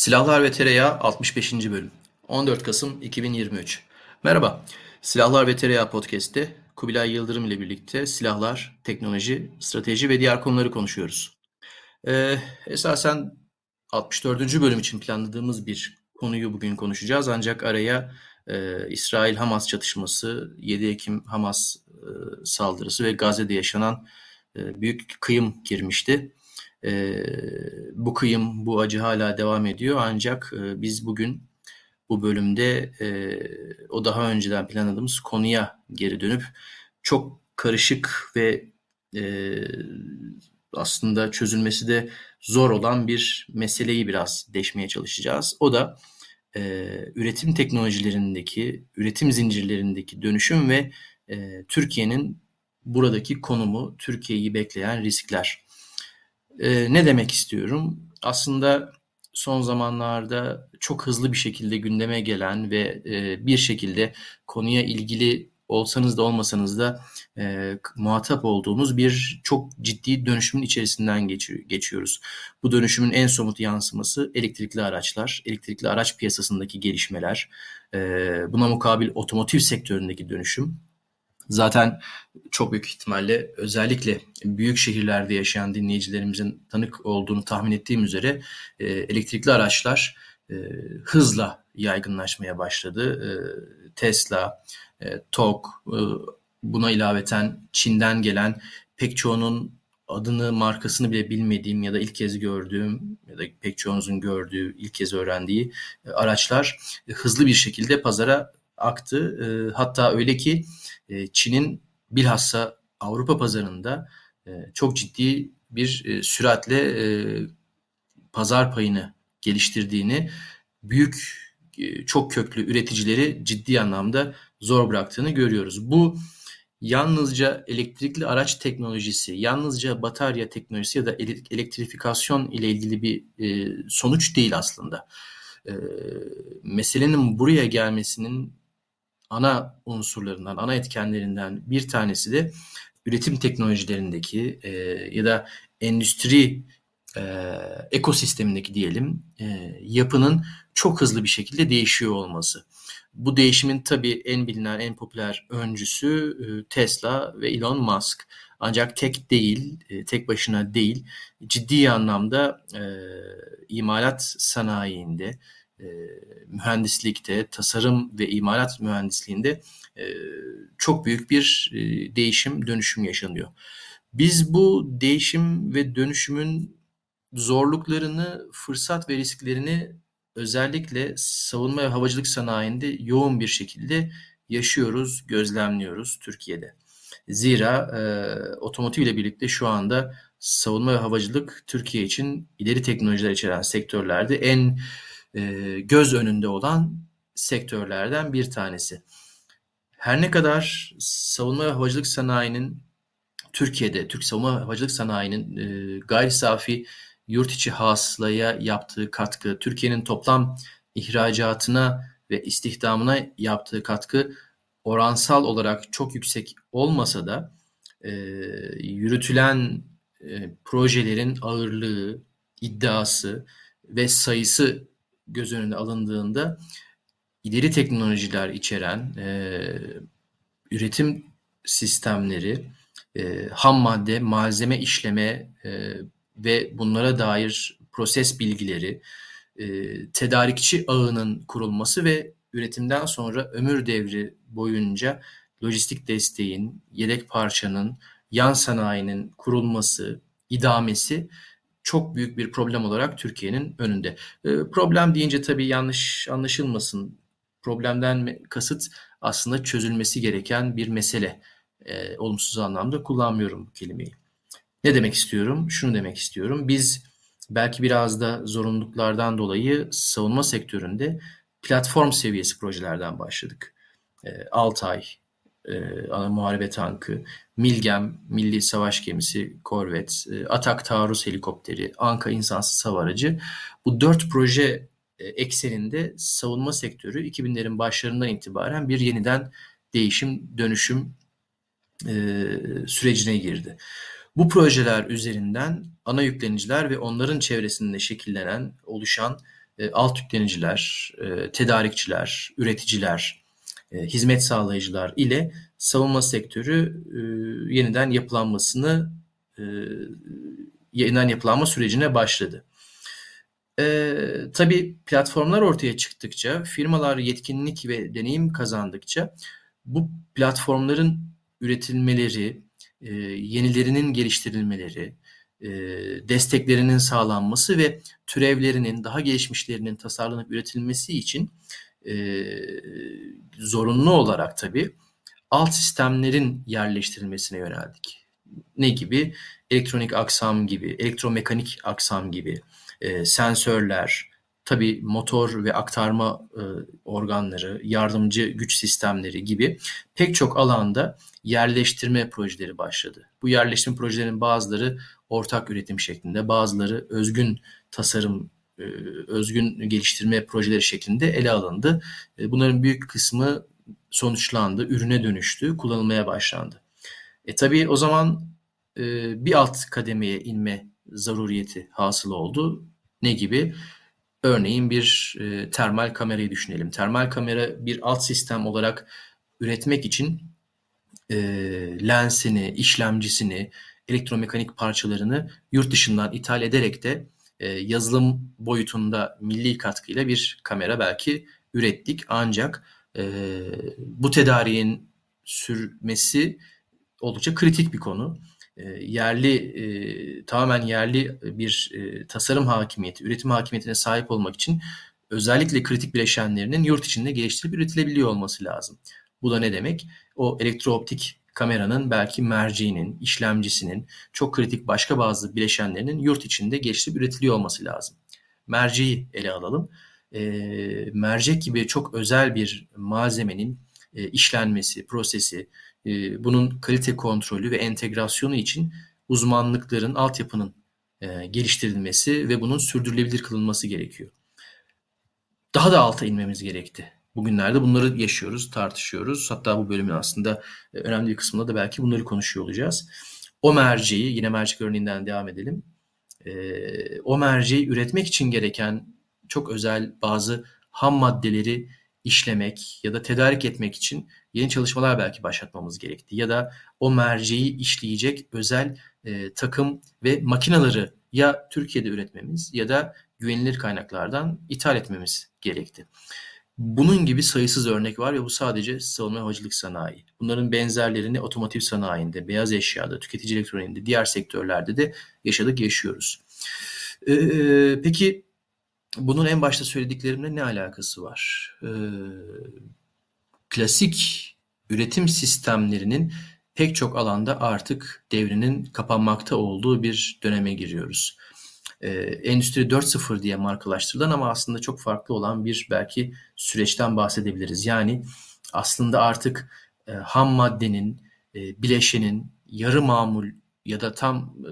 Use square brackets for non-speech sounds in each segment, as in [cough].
Silahlar ve Tereyağı 65. bölüm 14 Kasım 2023 Merhaba, Silahlar ve Tereyağı podcast'te Kubilay Yıldırım ile birlikte silahlar, teknoloji, strateji ve diğer konuları konuşuyoruz. Ee, esasen 64. bölüm için planladığımız bir konuyu bugün konuşacağız ancak araya e, İsrail-Hamas çatışması, 7 Ekim Hamas e, saldırısı ve Gazze'de yaşanan e, büyük kıyım girmişti. E, bu kıyım, bu acı hala devam ediyor ancak e, biz bugün bu bölümde e, o daha önceden planladığımız konuya geri dönüp çok karışık ve e, aslında çözülmesi de zor olan bir meseleyi biraz deşmeye çalışacağız. O da e, üretim teknolojilerindeki, üretim zincirlerindeki dönüşüm ve e, Türkiye'nin buradaki konumu, Türkiye'yi bekleyen riskler. E, ne demek istiyorum? Aslında son zamanlarda çok hızlı bir şekilde gündeme gelen ve e, bir şekilde konuya ilgili olsanız da olmasanız da e, muhatap olduğumuz bir çok ciddi dönüşümün içerisinden geçiyor, geçiyoruz. Bu dönüşümün en somut yansıması elektrikli araçlar, elektrikli araç piyasasındaki gelişmeler, e, buna mukabil otomotiv sektöründeki dönüşüm Zaten çok büyük ihtimalle özellikle büyük şehirlerde yaşayan dinleyicilerimizin tanık olduğunu tahmin ettiğim üzere e, elektrikli araçlar e, hızla yaygınlaşmaya başladı. E, Tesla, e, TOG, e, buna ilaveten Çin'den gelen pek çoğunun adını, markasını bile bilmediğim ya da ilk kez gördüğüm ya da pek çoğunuzun gördüğü, ilk kez öğrendiği e, araçlar e, hızlı bir şekilde pazara aktı. E, hatta öyle ki e, Çin'in bilhassa Avrupa pazarında e, çok ciddi bir e, süratle e, pazar payını geliştirdiğini, büyük çok köklü üreticileri ciddi anlamda zor bıraktığını görüyoruz. Bu yalnızca elektrikli araç teknolojisi, yalnızca batarya teknolojisi ya da elektrifikasyon ile ilgili bir sonuç değil aslında. Meselenin buraya gelmesinin ana unsurlarından, ana etkenlerinden bir tanesi de üretim teknolojilerindeki e, ya da endüstri e, ekosistemindeki diyelim e, yapının çok hızlı bir şekilde değişiyor olması. Bu değişimin tabii en bilinen, en popüler öncüsü e, Tesla ve Elon Musk. Ancak tek değil, e, tek başına değil, ciddi anlamda e, imalat sanayiinde, e, mühendislikte, tasarım ve imalat mühendisliğinde e, çok büyük bir e, değişim, dönüşüm yaşanıyor. Biz bu değişim ve dönüşümün zorluklarını, fırsat ve risklerini özellikle savunma ve havacılık sanayinde yoğun bir şekilde yaşıyoruz, gözlemliyoruz Türkiye'de. Zira e, otomotiv ile birlikte şu anda savunma ve havacılık Türkiye için ileri teknolojiler içeren sektörlerde en göz önünde olan sektörlerden bir tanesi. Her ne kadar savunma ve havacılık sanayinin Türkiye'de, Türk savunma havacılık sanayinin e, gayri safi yurt içi hasılaya yaptığı katkı, Türkiye'nin toplam ihracatına ve istihdamına yaptığı katkı oransal olarak çok yüksek olmasa da e, yürütülen e, projelerin ağırlığı, iddiası ve sayısı göz önüne alındığında ileri teknolojiler içeren e, üretim sistemleri, e, ham madde, malzeme işleme e, ve bunlara dair proses bilgileri, e, tedarikçi ağının kurulması ve üretimden sonra ömür devri boyunca lojistik desteğin, yedek parçanın, yan sanayinin kurulması, idamesi çok büyük bir problem olarak Türkiye'nin önünde. E, problem deyince tabii yanlış anlaşılmasın. Problemden kasıt aslında çözülmesi gereken bir mesele. E, olumsuz anlamda kullanmıyorum bu kelimeyi. Ne demek istiyorum? Şunu demek istiyorum. Biz belki biraz da zorunluluklardan dolayı savunma sektöründe platform seviyesi projelerden başladık. E, Altay, e, ana muharebe tankı, Milgem, Milli Savaş Gemisi, korvet, e, Atak Taarruz Helikopteri, Anka İnsansız Hava Aracı. Bu dört proje e, ekseninde savunma sektörü 2000'lerin başlarından itibaren bir yeniden değişim, dönüşüm e, sürecine girdi. Bu projeler üzerinden ana yükleniciler ve onların çevresinde şekillenen, oluşan e, alt yükleniciler, e, tedarikçiler, üreticiler, hizmet sağlayıcılar ile savunma sektörü e, yeniden yapılanmasını e, yeniden yapılanma sürecine başladı. E, tabii platformlar ortaya çıktıkça, firmalar yetkinlik ve deneyim kazandıkça bu platformların üretilmeleri, e, yenilerinin geliştirilmeleri, e, desteklerinin sağlanması ve türevlerinin, daha gelişmişlerinin tasarlanıp üretilmesi için e, zorunlu olarak tabii alt sistemlerin yerleştirilmesine yöneldik. Ne gibi? Elektronik aksam gibi, elektromekanik aksam gibi, e, sensörler, tabii motor ve aktarma e, organları, yardımcı güç sistemleri gibi pek çok alanda yerleştirme projeleri başladı. Bu yerleştirme projelerinin bazıları ortak üretim şeklinde, bazıları özgün tasarım, özgün geliştirme projeleri şeklinde ele alındı. E, bunların büyük kısmı sonuçlandı, ürüne dönüştü, kullanılmaya başlandı. E tabii o zaman e, bir alt kademeye inme zaruriyeti hasıl oldu. Ne gibi? Örneğin bir e, termal kamerayı düşünelim. Termal kamera bir alt sistem olarak üretmek için e, lensini, işlemcisini, elektromekanik parçalarını yurt dışından ithal ederek de e, yazılım boyutunda milli katkıyla bir kamera belki ürettik. Ancak e, bu tedariğin sürmesi oldukça kritik bir konu. E, yerli, e, tamamen yerli bir e, tasarım hakimiyeti, üretim hakimiyetine sahip olmak için özellikle kritik bileşenlerinin yurt içinde geliştirilip üretilebiliyor olması lazım. Bu da ne demek? O elektrooptik kameranın belki merceğinin, işlemcisinin, çok kritik başka bazı bileşenlerinin yurt içinde geliştirip üretiliyor olması lazım. Merceği ele alalım. E, mercek gibi çok özel bir malzemenin e, işlenmesi, prosesi, e, bunun kalite kontrolü ve entegrasyonu için uzmanlıkların, altyapının e, geliştirilmesi ve bunun sürdürülebilir kılınması gerekiyor. Daha da alta inmemiz gerekti. Bugünlerde bunları yaşıyoruz, tartışıyoruz. Hatta bu bölümün aslında e, önemli bir kısmında da belki bunları konuşuyor olacağız. O merceği, yine mercek örneğinden devam edelim. E, o merceği üretmek için gereken çok özel bazı ham maddeleri işlemek ya da tedarik etmek için yeni çalışmalar belki başlatmamız gerekti. Ya da o merceği işleyecek özel e, takım ve makinaları ya Türkiye'de üretmemiz ya da güvenilir kaynaklardan ithal etmemiz gerekti. Bunun gibi sayısız örnek var ve bu sadece savunma havacılık sanayi. Bunların benzerlerini otomotiv sanayinde, beyaz eşyada, tüketici elektroniğinde, diğer sektörlerde de yaşadık, yaşıyoruz. Ee, peki bunun en başta söylediklerimle ne alakası var? Ee, klasik üretim sistemlerinin pek çok alanda artık devrinin kapanmakta olduğu bir döneme giriyoruz e, Endüstri 4.0 diye markalaştırılan ama aslında çok farklı olan bir belki süreçten bahsedebiliriz. Yani aslında artık e, ham maddenin, e, bileşenin, yarı mamul ya da tam e,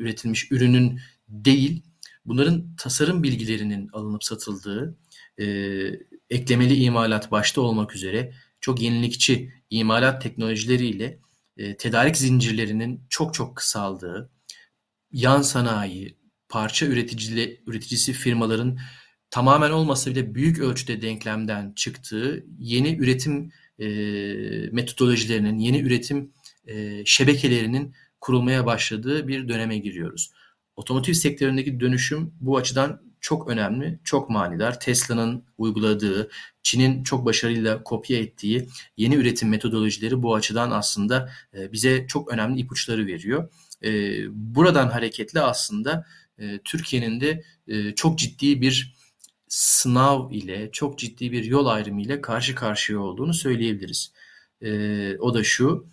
üretilmiş ürünün değil, bunların tasarım bilgilerinin alınıp satıldığı, e, eklemeli imalat başta olmak üzere çok yenilikçi imalat teknolojileriyle e, tedarik zincirlerinin çok çok kısaldığı, yan sanayi, parça üreticili, üreticisi firmaların tamamen olmasa bile büyük ölçüde denklemden çıktığı yeni üretim e, metodolojilerinin, yeni üretim e, şebekelerinin kurulmaya başladığı bir döneme giriyoruz. Otomotiv sektöründeki dönüşüm bu açıdan çok önemli, çok manidar. Tesla'nın uyguladığı, Çin'in çok başarıyla kopya ettiği yeni üretim metodolojileri bu açıdan aslında e, bize çok önemli ipuçları veriyor. E, buradan hareketle aslında e, Türkiye'nin de e, çok ciddi bir sınav ile, çok ciddi bir yol ayrımı ile karşı karşıya olduğunu söyleyebiliriz. E, o da şu,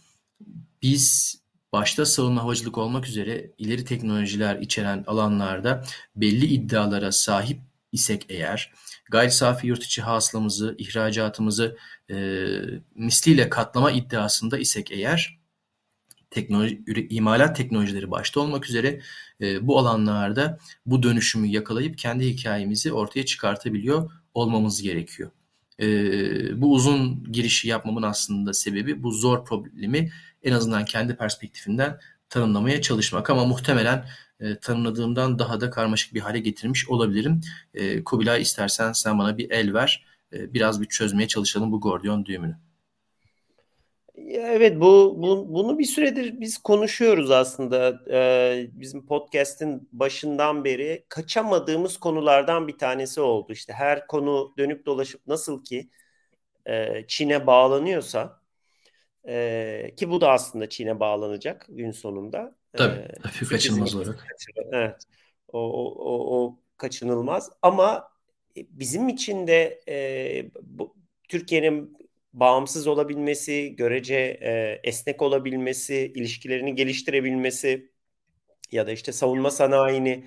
biz başta savunma havacılık olmak üzere ileri teknolojiler içeren alanlarda belli iddialara sahip isek eğer, gayri safi yurt içi hasılamızı, ihracatımızı e, misliyle katlama iddiasında isek eğer, teknoloji, imalat teknolojileri başta olmak üzere e, bu alanlarda bu dönüşümü yakalayıp kendi hikayemizi ortaya çıkartabiliyor olmamız gerekiyor. E, bu uzun girişi yapmamın aslında sebebi bu zor problemi en azından kendi perspektifimden tanımlamaya çalışmak ama muhtemelen e, tanımladığımdan daha da karmaşık bir hale getirmiş olabilirim. E, Kubilay istersen sen bana bir el ver. E, biraz bir çözmeye çalışalım bu Gordiyon düğümünü. Evet bu, bu bunu bir süredir biz konuşuyoruz aslında. Ee, bizim podcast'in başından beri kaçamadığımız konulardan bir tanesi oldu. İşte her konu dönüp dolaşıp nasıl ki e, Çin'e bağlanıyorsa e, ki bu da aslında Çin'e bağlanacak gün sonunda. Tabii, ee, kaçınılmaz olarak. Evet, o, o, o, o kaçınılmaz ama bizim için de e, bu, Türkiye'nin bağımsız olabilmesi, görece e, esnek olabilmesi, ilişkilerini geliştirebilmesi ya da işte savunma sanayini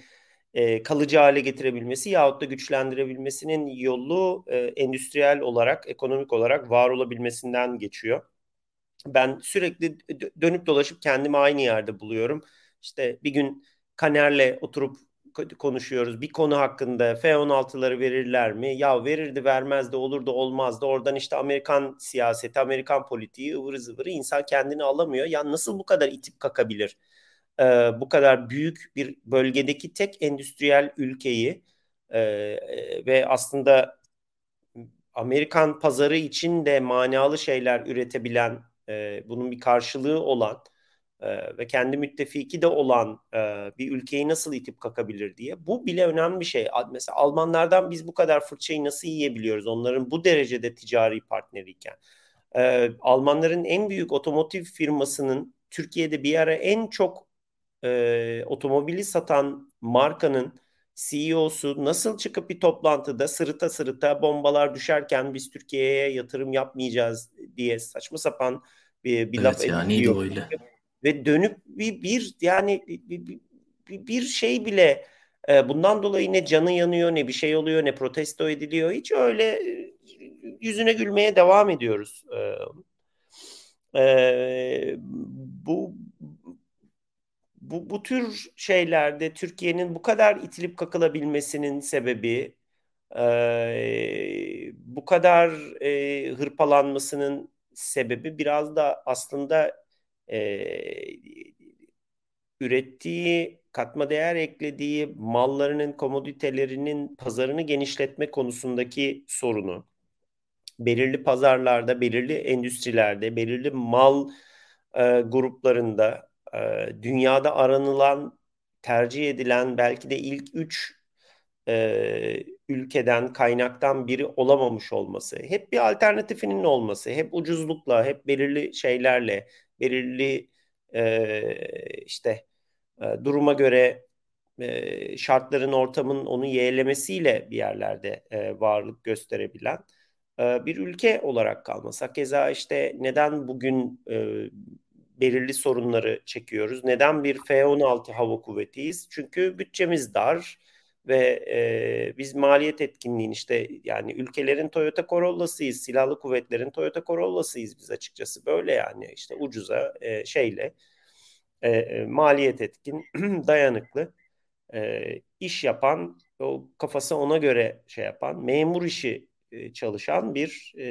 e, kalıcı hale getirebilmesi yahut da güçlendirebilmesinin yolu e, endüstriyel olarak, ekonomik olarak var olabilmesinden geçiyor. Ben sürekli dönüp dolaşıp kendimi aynı yerde buluyorum. İşte bir gün Kaner'le oturup konuşuyoruz. Bir konu hakkında F-16'ları verirler mi? Ya verirdi vermezdi olurdu olmazdı. Oradan işte Amerikan siyaseti, Amerikan politiği ıvırı zıvırı insan kendini alamıyor. Ya nasıl bu kadar itip kakabilir? Ee, bu kadar büyük bir bölgedeki tek endüstriyel ülkeyi e, ve aslında Amerikan pazarı için de manalı şeyler üretebilen, e, bunun bir karşılığı olan e, ve kendi müttefiki de olan e, bir ülkeyi nasıl itip kakabilir diye. Bu bile önemli bir şey. Mesela Almanlardan biz bu kadar fırçayı nasıl yiyebiliyoruz? Onların bu derecede ticari partneriyken. E, Almanların en büyük otomotiv firmasının Türkiye'de bir ara en çok e, otomobili satan markanın CEO'su nasıl çıkıp bir toplantıda sırıta sırıta bombalar düşerken biz Türkiye'ye yatırım yapmayacağız diye saçma sapan bir, bir evet laf ya, ediyor. Öyle ve dönüp bir, bir yani bir, bir, bir şey bile e, bundan dolayı ne canı yanıyor ne bir şey oluyor ne protesto ediliyor hiç öyle e, yüzüne gülmeye devam ediyoruz. E, e, bu bu, bu tür şeylerde Türkiye'nin bu kadar itilip kakılabilmesinin sebebi e, bu kadar e, hırpalanmasının sebebi biraz da aslında e, ürettiği, katma değer eklediği mallarının, komoditelerinin pazarını genişletme konusundaki sorunu, belirli pazarlarda, belirli endüstrilerde, belirli mal e, gruplarında e, dünyada aranılan, tercih edilen belki de ilk üç e, ülkeden, kaynaktan biri olamamış olması, hep bir alternatifinin olması, hep ucuzlukla, hep belirli şeylerle, belirli e, işte e, duruma göre e, şartların, ortamın onu yeğlemesiyle bir yerlerde e, varlık gösterebilen e, bir ülke olarak kalması. Keza işte neden bugün e, belirli sorunları çekiyoruz? Neden bir F-16 hava kuvvetiyiz? Çünkü bütçemiz dar ve e, biz maliyet etkinliğin işte yani ülkelerin Toyota Corolla'sıyız, silahlı kuvvetlerin Toyota Corolla'sıyız biz açıkçası. Böyle yani işte ucuza e, şeyle e, maliyet etkin, [clears throat] dayanıklı e, iş yapan, o kafası ona göre şey yapan, memur işi e, çalışan bir e,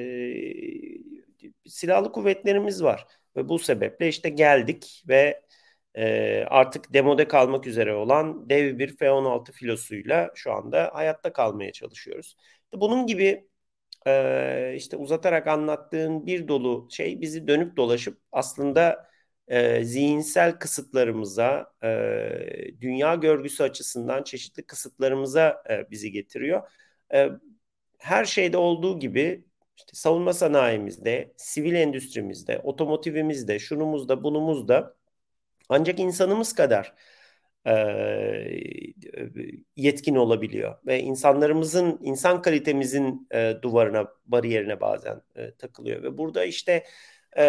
silahlı kuvvetlerimiz var. Ve bu sebeple işte geldik ve e, artık demode kalmak üzere olan dev bir F-16 filosuyla şu anda hayatta kalmaya çalışıyoruz. Bunun gibi e, işte uzatarak anlattığın bir dolu şey bizi dönüp dolaşıp aslında e, zihinsel kısıtlarımıza, e, dünya görgüsü açısından çeşitli kısıtlarımıza e, bizi getiriyor. E, her şeyde olduğu gibi işte savunma sanayimizde, sivil endüstrimizde, otomotivimizde, şunumuzda, bunumuzda ancak insanımız kadar e, yetkin olabiliyor ve insanlarımızın insan kalitemizin e, duvarına bariyerine bazen e, takılıyor ve burada işte e,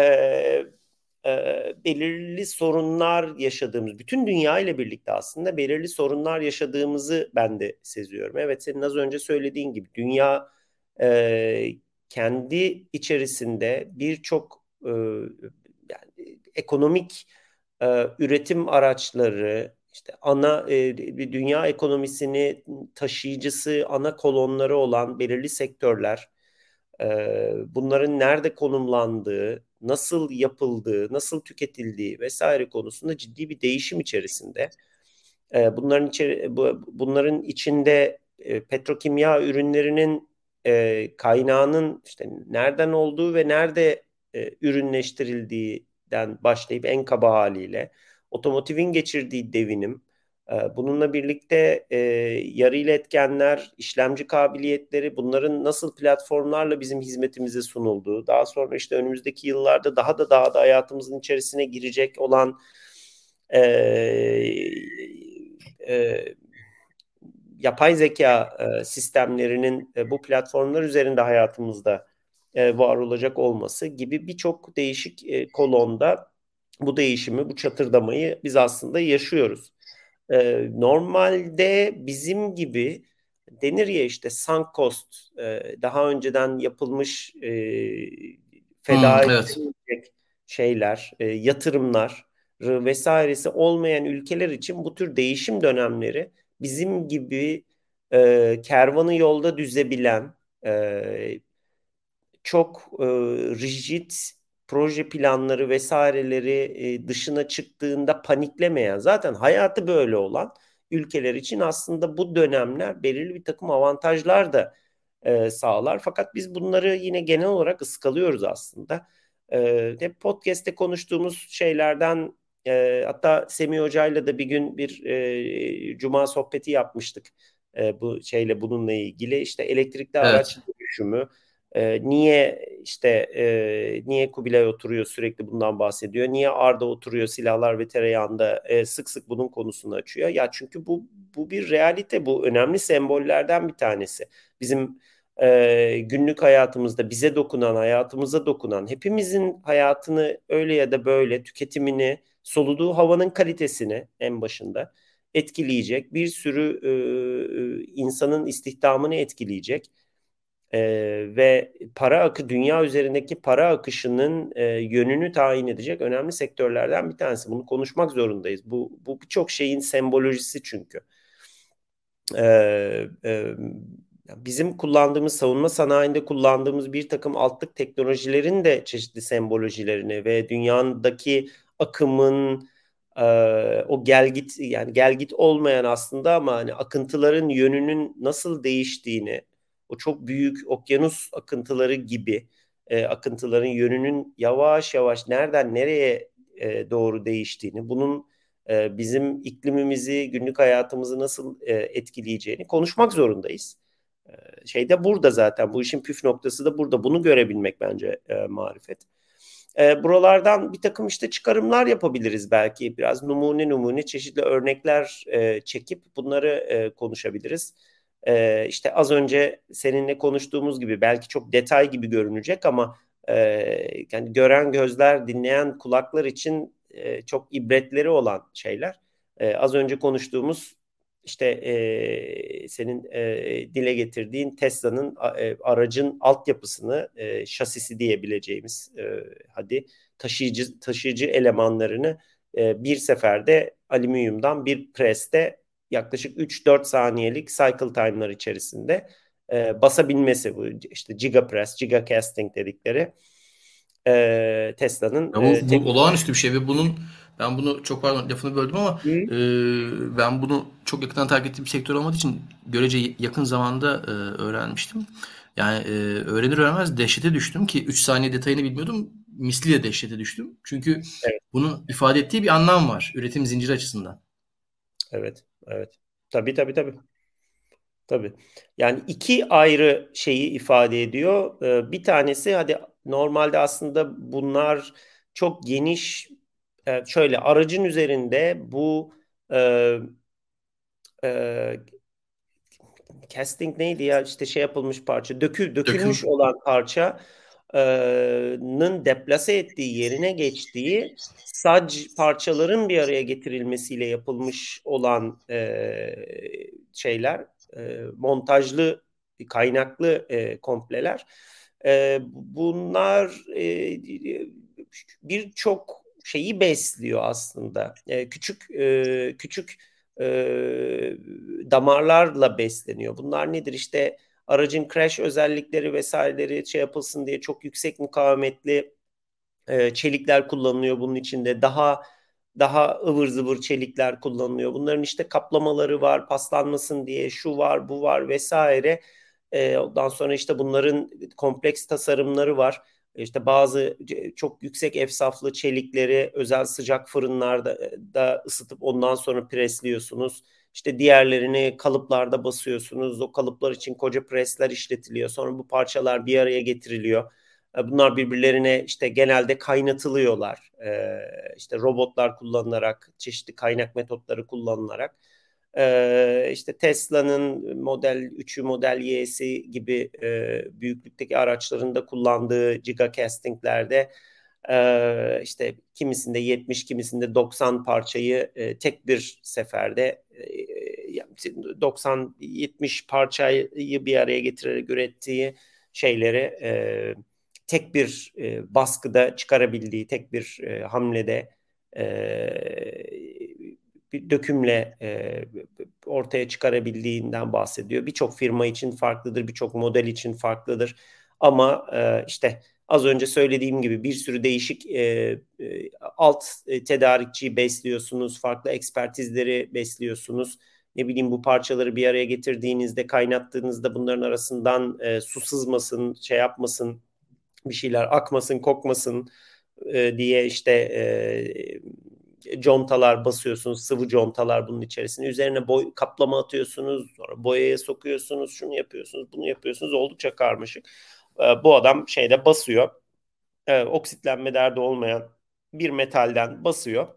e, belirli sorunlar yaşadığımız bütün dünya ile birlikte aslında belirli sorunlar yaşadığımızı ben de seziyorum. Evet senin az önce söylediğin gibi dünya e, kendi içerisinde birçok e, yani ekonomik e, üretim araçları, işte ana e, dünya ekonomisini taşıyıcısı, ana kolonları olan belirli sektörler bunların nerede konumlandığı, nasıl yapıldığı, nasıl tüketildiği vesaire konusunda ciddi bir değişim içerisinde. bunların içeri, bunların içinde petrokimya ürünlerinin kaynağının işte nereden olduğu ve nerede ürünleştirildiğinden başlayıp en kaba haliyle otomotivin geçirdiği devinim, ee, bununla birlikte e, yarı iletkenler, işlemci kabiliyetleri bunların nasıl platformlarla bizim hizmetimize sunulduğu, daha sonra işte önümüzdeki yıllarda daha da daha da hayatımızın içerisine girecek olan e, e, yapay zeka e, sistemlerinin e, bu platformlar üzerinde hayatımızda e, var olacak olması gibi birçok değişik e, kolonda bu değişimi, bu çatırdamayı biz aslında yaşıyoruz. E, normalde bizim gibi denir ya işte sunk cost e, daha önceden yapılmış e, feda hmm, evet. şeyler, e, yatırımlar vesairesi olmayan ülkeler için bu tür değişim dönemleri bizim gibi e, kervanı yolda düzebilen e, çok e, rigid proje planları vesaireleri e, dışına çıktığında paniklemeyen zaten hayatı böyle olan ülkeler için aslında bu dönemler belirli bir takım avantajlar da e, sağlar. Fakat biz bunları yine genel olarak ıskalıyoruz aslında. E, hep podcast'te konuştuğumuz şeylerden e, hatta Semih Hoca'yla da bir gün bir e, cuma sohbeti yapmıştık. E, bu şeyle bununla ilgili işte elektrikli evet. araç dönüşümü, e, niye işte e, niye Kubilay oturuyor sürekli bundan bahsediyor? Niye Arda oturuyor silahlar ve tereyağında e, sık sık bunun konusunu açıyor? Ya çünkü bu bu bir realite bu önemli sembollerden bir tanesi. Bizim e, günlük hayatımızda bize dokunan, hayatımıza dokunan, hepimizin hayatını öyle ya da böyle tüketimini, soluduğu havanın kalitesini en başında etkileyecek, bir sürü e, insanın istihdamını etkileyecek e, ve para akı dünya üzerindeki para akışının e, yönünü tayin edecek önemli sektörlerden bir tanesi. Bunu konuşmak zorundayız. Bu bu birçok şeyin sembolojisi çünkü. E, e, bizim kullandığımız savunma sanayinde kullandığımız bir takım altlık teknolojilerin de çeşitli sembolojilerini ve dünyadaki akımın e, o gelgit yani gelgit olmayan aslında ama hani akıntıların yönünün nasıl değiştiğini o çok büyük okyanus akıntıları gibi e, akıntıların yönünün yavaş yavaş nereden nereye e, doğru değiştiğini, bunun e, bizim iklimimizi, günlük hayatımızı nasıl e, etkileyeceğini konuşmak zorundayız. E, şey de burada zaten bu işin püf noktası da burada. Bunu görebilmek bence e, marifet. E, buralardan bir takım işte çıkarımlar yapabiliriz belki. Biraz numune numune çeşitli örnekler e, çekip bunları e, konuşabiliriz. E, işte az önce seninle konuştuğumuz gibi belki çok detay gibi görünecek ama e, yani gören gözler, dinleyen kulaklar için e, çok ibretleri olan şeyler. E, az önce konuştuğumuz işte e, senin e, dile getirdiğin Tesla'nın e, aracın altyapısını, e, şasisi diyebileceğimiz e, hadi taşıyıcı taşıyıcı elemanlarını e, bir seferde alüminyumdan bir preste yaklaşık 3-4 saniyelik cycle time'lar içerisinde e, basabilmesi bu işte gigapress, gigacasting dedikleri e, Tesla'nın. bu, e, bu olağanüstü bir şey ve bunun ben bunu çok pardon lafını böldüm ama e, ben bunu çok yakından takip ettiğim bir sektör olmadığı için görece yakın zamanda e, öğrenmiştim. Yani e, öğrenir öğrenmez dehşete düştüm ki 3 saniye detayını bilmiyordum. Misliyle dehşete düştüm. Çünkü evet. bunun ifade ettiği bir anlam var üretim zinciri açısından. Evet. Evet. Tabii tabii tabii. Tabii. Yani iki ayrı şeyi ifade ediyor. Ee, bir tanesi hadi normalde aslında bunlar çok geniş e, şöyle aracın üzerinde bu e, e, casting neydi ya işte şey yapılmış parça dökül dökülmüş Döküm. olan parça nın deplase ettiği yerine geçtiği sac parçaların bir araya getirilmesiyle yapılmış olan e, şeyler e, montajlı kaynaklı e, kompleler. E, bunlar e, birçok şeyi besliyor aslında. E, küçük e, küçük e, damarlarla besleniyor. Bunlar nedir? İşte aracın crash özellikleri vesaireleri şey yapılsın diye çok yüksek mukavemetli e, çelikler kullanılıyor bunun içinde. Daha daha ıvır zıvır çelikler kullanılıyor. Bunların işte kaplamaları var, paslanmasın diye şu var, bu var vesaire. E, ondan sonra işte bunların kompleks tasarımları var. İşte bazı çok yüksek efsaflı çelikleri özel sıcak fırınlarda da ısıtıp ondan sonra presliyorsunuz. İşte diğerlerini kalıplarda basıyorsunuz. O kalıplar için koca presler işletiliyor. Sonra bu parçalar bir araya getiriliyor. E, bunlar birbirlerine işte genelde kaynatılıyorlar. Ee, işte robotlar kullanılarak, çeşitli kaynak metotları kullanılarak. Ee, işte Tesla'nın Model 3'ü, Model Y'si gibi e, büyüklükteki araçlarında kullandığı gigacastinglerde e, işte kimisinde 70, kimisinde 90 parçayı tek bir seferde e, 90-70 parçayı bir araya getirerek ürettiği şeyleri tek bir baskıda çıkarabildiği, tek bir hamlede bir dökümle ortaya çıkarabildiğinden bahsediyor. Birçok firma için farklıdır, birçok model için farklıdır. Ama işte az önce söylediğim gibi bir sürü değişik e, e, alt e, tedarikçiyi besliyorsunuz, farklı ekspertizleri besliyorsunuz. Ne bileyim bu parçaları bir araya getirdiğinizde, kaynattığınızda bunların arasından e, su sızmasın, şey yapmasın, bir şeyler akmasın, kokmasın e, diye işte e, contalar basıyorsunuz, sıvı contalar bunun içerisine. Üzerine boy kaplama atıyorsunuz, sonra boyaya sokuyorsunuz, şunu yapıyorsunuz, bunu yapıyorsunuz. Oldukça karmaşık. E, bu adam şeyde basıyor. E, oksitlenme derdi olmayan bir metalden basıyor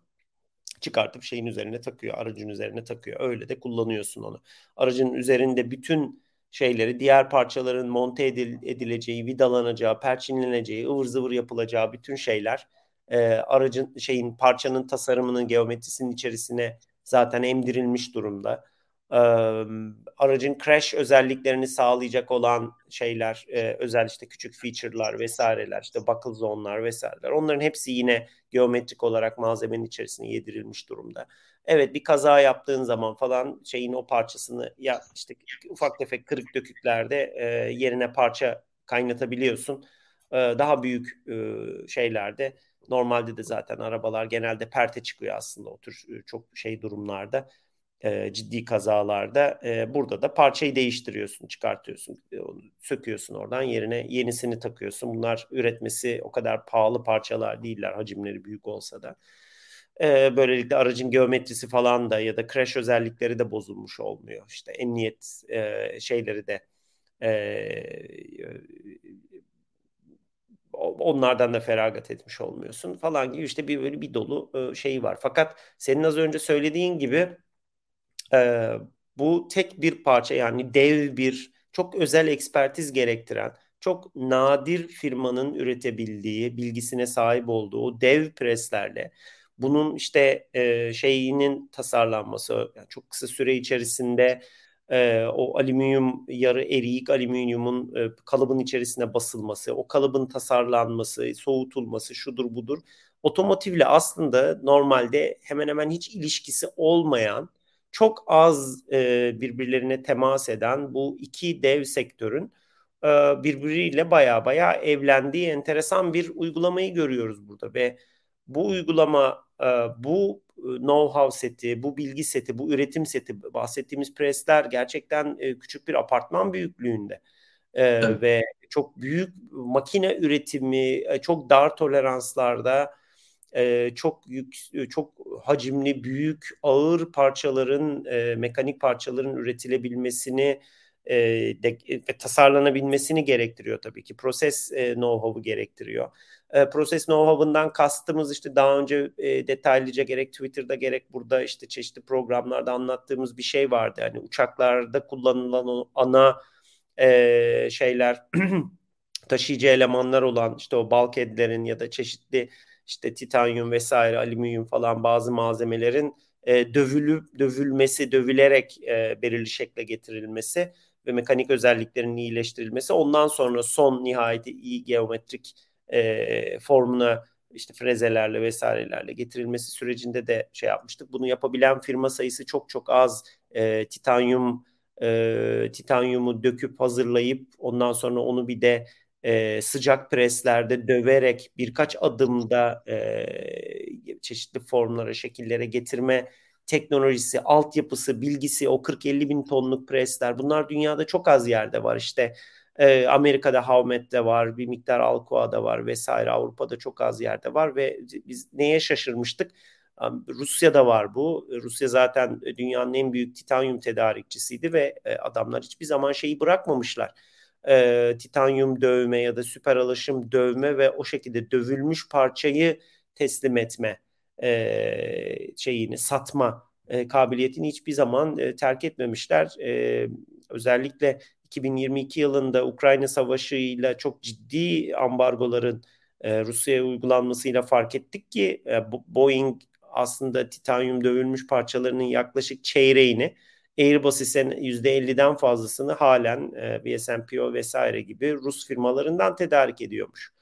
çıkartıp şeyin üzerine takıyor, aracın üzerine takıyor. Öyle de kullanıyorsun onu. Aracın üzerinde bütün şeyleri diğer parçaların monte edil, edileceği, vidalanacağı, perçinleneceği, ıvır zıvır yapılacağı bütün şeyler e, aracın şeyin parçanın tasarımının geometrisinin içerisine zaten emdirilmiş durumda. E, aracın crash özelliklerini sağlayacak olan şeyler, e, özel işte küçük feature'lar vesaireler, işte buckle zone'lar vesaireler. Onların hepsi yine geometrik olarak malzemenin içerisine yedirilmiş durumda evet bir kaza yaptığın zaman falan şeyin o parçasını ya işte ufak tefek kırık döküklerde e, yerine parça kaynatabiliyorsun. E, daha büyük e, şeylerde normalde de zaten arabalar genelde perte çıkıyor aslında o tür çok şey durumlarda e, ciddi kazalarda e, burada da parçayı değiştiriyorsun, çıkartıyorsun, e, söküyorsun oradan yerine yenisini takıyorsun. Bunlar üretmesi o kadar pahalı parçalar değiller hacimleri büyük olsa da. E, böylelikle aracın geometrisi falan da ya da crash özellikleri de bozulmuş olmuyor. İşte emniyet e, şeyleri de e, onlardan da feragat etmiş olmuyorsun falan gibi işte bir böyle bir dolu şey var. Fakat senin az önce söylediğin gibi e, bu tek bir parça yani dev bir çok özel ekspertiz gerektiren çok nadir firmanın üretebildiği bilgisine sahip olduğu dev preslerle bunun işte e, şeyinin tasarlanması yani çok kısa süre içerisinde e, o alüminyum yarı eriyik alüminyumun e, kalıbın içerisine basılması, o kalıbın tasarlanması, soğutulması şudur budur. Otomotivle aslında normalde hemen hemen hiç ilişkisi olmayan, çok az e, birbirlerine temas eden bu iki dev sektörün e, birbiriyle baya baya evlendiği enteresan bir uygulamayı görüyoruz burada ve bu uygulama e, bu e, know-how seti, bu bilgi seti, bu üretim seti bahsettiğimiz presler gerçekten e, küçük bir apartman büyüklüğünde. Evet. Ve çok büyük makine üretimi, çok dar toleranslarda çok yük, çok hacimli, büyük, ağır parçaların, mekanik parçaların üretilebilmesini de, ve tasarlanabilmesini gerektiriyor tabii ki. Proses know-how'u gerektiriyor. E, proses know-how'ından kastımız işte daha önce e, detaylıca gerek Twitter'da gerek burada işte çeşitli programlarda anlattığımız bir şey vardı. Yani uçaklarda kullanılan o ana e, şeyler [clears throat] taşıyıcı elemanlar olan işte o bulkheadlerin ya da çeşitli işte titanyum vesaire alüminyum falan bazı malzemelerin e, dövülüp dövülmesi, dövülerek e, belirli şekle getirilmesi ve mekanik özelliklerinin iyileştirilmesi ondan sonra son nihayeti iyi geometrik e, formuna işte frezelerle vesairelerle getirilmesi sürecinde de şey yapmıştık. Bunu yapabilen firma sayısı çok çok az. E, titanyum e, titanyumu döküp hazırlayıp ondan sonra onu bir de e, sıcak preslerde döverek birkaç adımda e, çeşitli formlara, şekillere getirme teknolojisi, altyapısı, bilgisi, o 40-50 bin tonluk presler bunlar dünyada çok az yerde var. İşte e, Amerika'da Havmet'te var, bir miktar Alcoa'da var vesaire. Avrupa'da çok az yerde var ve biz neye şaşırmıştık? Rusya'da var bu. Rusya zaten dünyanın en büyük titanyum tedarikçisiydi ve e, adamlar hiçbir zaman şeyi bırakmamışlar. E, titanyum dövme ya da süper alaşım dövme ve o şekilde dövülmüş parçayı teslim etme e, şeyini satma e, kabiliyetini hiçbir zaman e, terk etmemişler. E, özellikle 2022 yılında Ukrayna Savaşı ile çok ciddi ambargoların e, Rusya'ya uygulanmasıyla fark ettik ki e, Boeing aslında titanyum dövülmüş parçalarının yaklaşık çeyreğini Airbus ise %50'den fazlasını halen e, VSMPO vesaire gibi Rus firmalarından tedarik ediyormuş.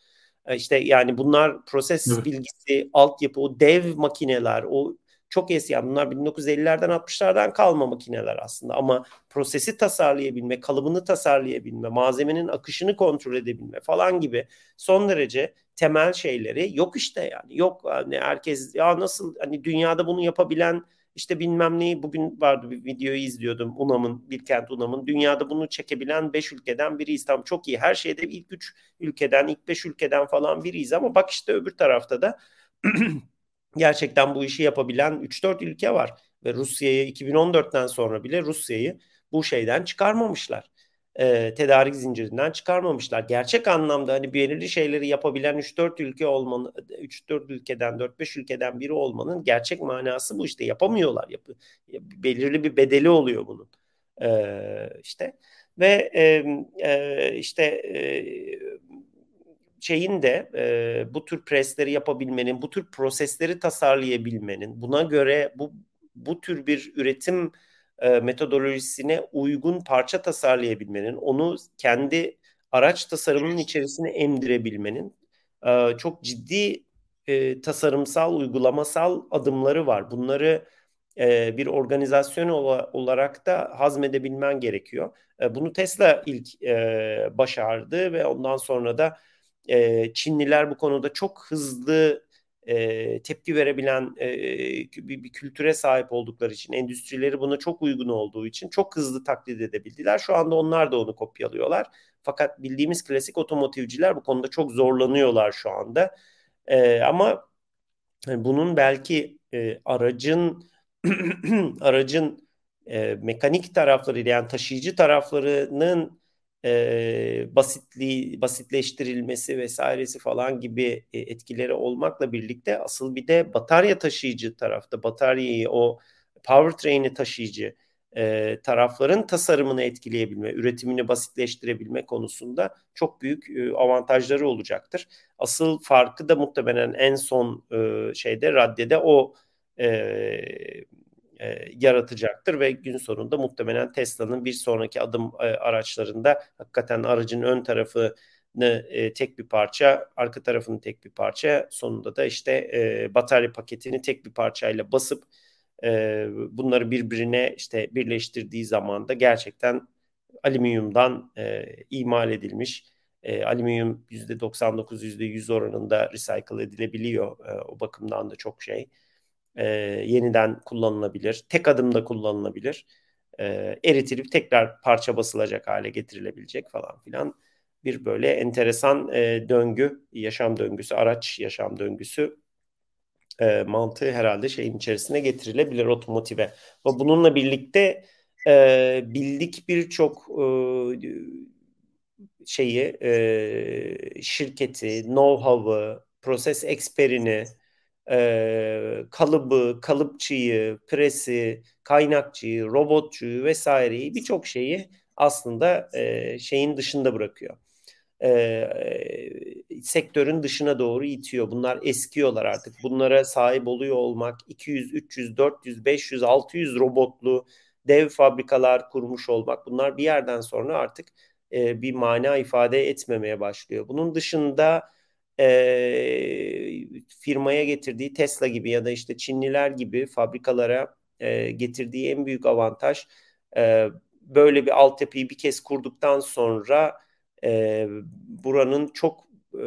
E, işte yani bunlar proses evet. bilgisi, altyapı, o dev makineler, o çok eski yani bunlar 1950'lerden 60'lardan kalma makineler aslında ama prosesi tasarlayabilme, kalıbını tasarlayabilme, malzemenin akışını kontrol edebilme falan gibi son derece temel şeyleri yok işte yani yok hani herkes ya nasıl hani dünyada bunu yapabilen işte bilmem neyi bugün vardı bir videoyu izliyordum UNAM'ın Bilkent UNAM'ın. Dünyada bunu çekebilen 5 ülkeden biriyiz. Tam çok iyi. Her şeyde ilk 3 ülkeden ilk 5 ülkeden falan biriyiz ama bak işte öbür tarafta da [clears throat] gerçekten bu işi yapabilen 3-4 ülke var. Ve Rusya'yı 2014'ten sonra bile Rusya'yı bu şeyden çıkarmamışlar e, tedarik zincirinden çıkarmamışlar. Gerçek anlamda hani belirli şeyleri yapabilen 3-4 ülke olmanın 3-4 ülkeden 4-5 ülkeden biri olmanın gerçek manası bu işte yapamıyorlar. Yapı, belirli bir bedeli oluyor bunun. E, işte ve e, e, işte e, şeyin de e, bu tür presleri yapabilmenin, bu tür prosesleri tasarlayabilmenin, buna göre bu bu tür bir üretim e, metodolojisine uygun parça tasarlayabilmenin, onu kendi araç tasarımının içerisine emdirebilmenin e, çok ciddi e, tasarımsal, uygulamasal adımları var. Bunları e, bir organizasyon olarak da hazmedebilmen gerekiyor. E, bunu Tesla ilk e, başardı ve ondan sonra da e, Çinliler bu konuda çok hızlı e, tepki verebilen e, bir, bir kültüre sahip oldukları için, endüstrileri buna çok uygun olduğu için çok hızlı taklit edebildiler. Şu anda onlar da onu kopyalıyorlar. Fakat bildiğimiz klasik otomotivciler bu konuda çok zorlanıyorlar şu anda. E, ama bunun belki e, aracın [clears throat] aracın e, mekanik tarafları yani taşıyıcı taraflarının e, basitliği, basitleştirilmesi vesairesi falan gibi e, etkileri olmakla birlikte asıl bir de batarya taşıyıcı tarafta bataryayı o powertrain'i taşıyıcı e, tarafların tasarımını etkileyebilme, üretimini basitleştirebilme konusunda çok büyük e, avantajları olacaktır. Asıl farkı da muhtemelen en son e, şeyde raddede o e, e, yaratacaktır ve gün sonunda muhtemelen Tesla'nın bir sonraki adım e, araçlarında hakikaten aracın ön tarafını e, tek bir parça, arka tarafını tek bir parça, sonunda da işte e, batarya paketini tek bir parçayla basıp e, bunları birbirine işte birleştirdiği zaman da gerçekten alüminyumdan e, imal edilmiş e, alüminyum %99 %100 oranında recycle edilebiliyor. E, o bakımdan da çok şey e, yeniden kullanılabilir. Tek adımda kullanılabilir. E, eritilip tekrar parça basılacak hale getirilebilecek falan filan bir böyle enteresan e, döngü, yaşam döngüsü, araç yaşam döngüsü e, mantığı herhalde şeyin içerisine getirilebilir otomotive. Ve bununla birlikte e, bildik birçok e, şeyi, e, şirketi, know-how'ı, proses eksperini, e, kalıbı, kalıpçıyı, presi, kaynakçıyı, robotçuyu vesaireyi birçok şeyi aslında e, şeyin dışında bırakıyor. E, sektörün dışına doğru itiyor. Bunlar eskiyorlar artık. Bunlara sahip oluyor olmak 200, 300, 400, 500, 600 robotlu dev fabrikalar kurmuş olmak bunlar bir yerden sonra artık e, bir mana ifade etmemeye başlıyor. Bunun dışında e, firmaya getirdiği Tesla gibi ya da işte Çinliler gibi fabrikalara e, getirdiği en büyük avantaj e, böyle bir altyapıyı bir kez kurduktan sonra e, buranın çok e,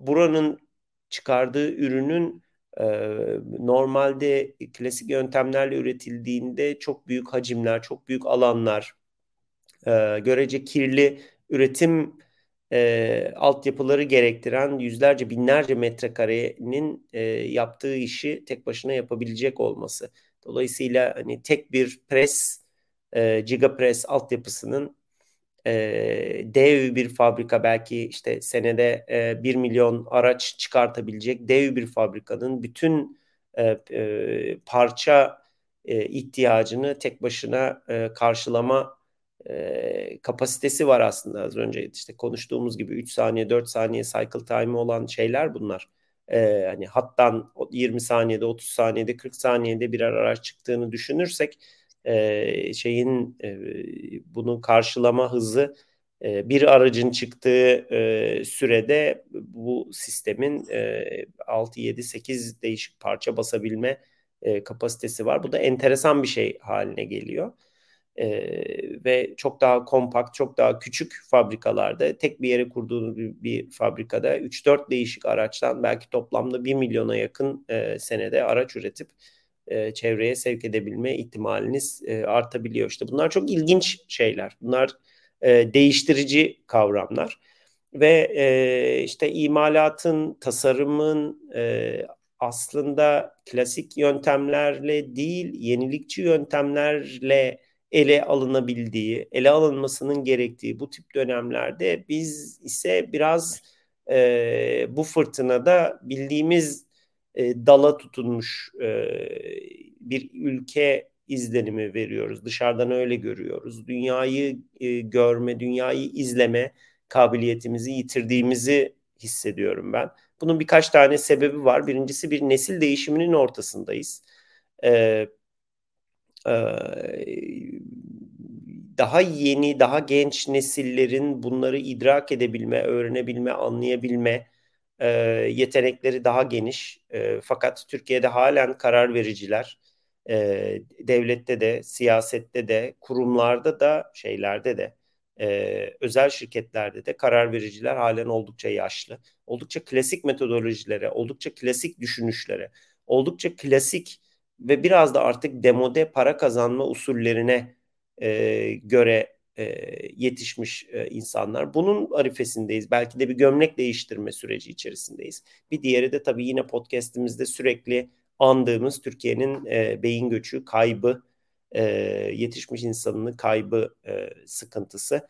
buranın çıkardığı ürünün e, normalde klasik yöntemlerle üretildiğinde çok büyük hacimler, çok büyük alanlar, e, görece kirli üretim e, altyapıları gerektiren yüzlerce binlerce metrekarenin e, yaptığı işi tek başına yapabilecek olması. Dolayısıyla hani tek bir pres, e, gigapress altyapısının e, dev bir fabrika belki işte senede e, 1 milyon araç çıkartabilecek dev bir fabrikanın bütün e, e, parça e, ihtiyacını tek başına e, karşılama e, kapasitesi var aslında az önce işte konuştuğumuz gibi 3 saniye 4 saniye cycle time olan şeyler bunlar. E, hani hattan 20 saniyede 30 saniyede 40 saniyede birer araç çıktığını düşünürsek e, şeyin e, bunu karşılama hızı bir aracın çıktığı e, sürede bu sistemin e, 6 7 8 değişik parça basabilme e, kapasitesi var. Bu da enteresan bir şey haline geliyor. E, ve çok daha kompakt, çok daha küçük fabrikalarda tek bir yere kurduğunuz bir, bir fabrikada 3-4 değişik araçtan belki toplamda 1 milyona yakın e, senede araç üretip e, çevreye sevk edebilme ihtimaliniz e, artabiliyor. İşte bunlar çok ilginç şeyler. Bunlar e, değiştirici kavramlar ve e, işte imalatın, tasarımın e, aslında klasik yöntemlerle değil, yenilikçi yöntemlerle ele alınabildiği, ele alınmasının gerektiği bu tip dönemlerde biz ise biraz e, bu fırtınada bildiğimiz e, dala tutunmuş e, bir ülke izlenimi veriyoruz. Dışarıdan öyle görüyoruz. Dünyayı e, görme, dünyayı izleme kabiliyetimizi yitirdiğimizi hissediyorum ben. Bunun birkaç tane sebebi var. Birincisi bir nesil değişiminin ortasındayız. Ee, daha yeni, daha genç nesillerin bunları idrak edebilme, öğrenebilme, anlayabilme yetenekleri daha geniş. Fakat Türkiye'de halen karar vericiler, devlette de, siyasette de, kurumlarda da, şeylerde de, özel şirketlerde de karar vericiler halen oldukça yaşlı. Oldukça klasik metodolojilere, oldukça klasik düşünüşlere, oldukça klasik ve biraz da artık demode para kazanma usullerine e, göre e, yetişmiş e, insanlar. Bunun arifesindeyiz. Belki de bir gömlek değiştirme süreci içerisindeyiz. Bir diğeri de tabii yine podcastimizde sürekli andığımız Türkiye'nin e, beyin göçü, kaybı, e, yetişmiş insanının kaybı e, sıkıntısı.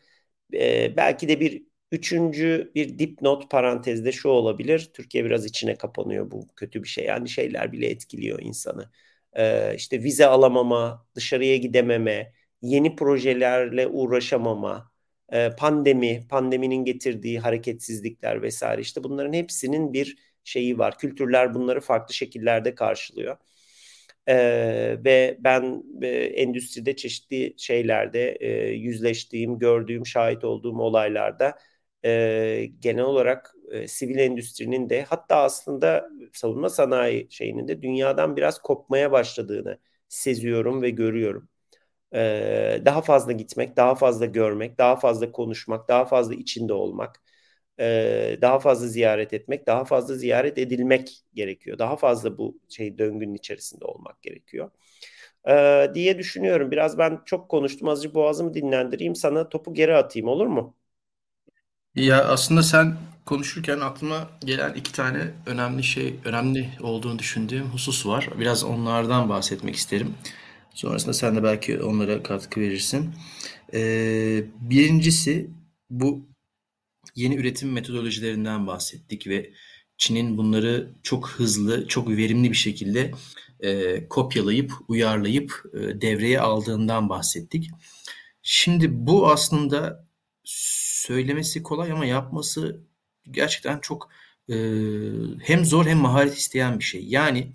E, belki de bir üçüncü bir dipnot parantezde şu olabilir. Türkiye biraz içine kapanıyor. Bu kötü bir şey. Yani şeyler bile etkiliyor insanı. E, işte vize alamama, dışarıya gidememe, yeni projelerle uğraşamama, e, pandemi, pandeminin getirdiği hareketsizlikler vesaire işte bunların hepsinin bir şeyi var. Kültürler bunları farklı şekillerde karşılıyor. Ee, ve ben e, endüstride çeşitli şeylerde e, yüzleştiğim, gördüğüm, şahit olduğum olaylarda e, genel olarak e, sivil endüstrinin de hatta aslında savunma sanayi şeyinin de dünyadan biraz kopmaya başladığını seziyorum ve görüyorum e, daha fazla gitmek, daha fazla görmek, daha fazla konuşmak, daha fazla içinde olmak, e, daha fazla ziyaret etmek, daha fazla ziyaret edilmek gerekiyor. Daha fazla bu şey döngünün içerisinde olmak gerekiyor. E, diye düşünüyorum. Biraz ben çok konuştum. Azıcık boğazımı dinlendireyim. Sana topu geri atayım olur mu? Ya aslında sen konuşurken aklıma gelen iki tane önemli şey, önemli olduğunu düşündüğüm husus var. Biraz onlardan bahsetmek isterim. Sonrasında sen de belki onlara katkı verirsin. Ee, birincisi bu yeni üretim metodolojilerinden bahsettik ve Çin'in bunları çok hızlı, çok verimli bir şekilde e, kopyalayıp, uyarlayıp e, devreye aldığından bahsettik. Şimdi bu aslında söylemesi kolay ama yapması gerçekten çok e, hem zor hem maharet isteyen bir şey. Yani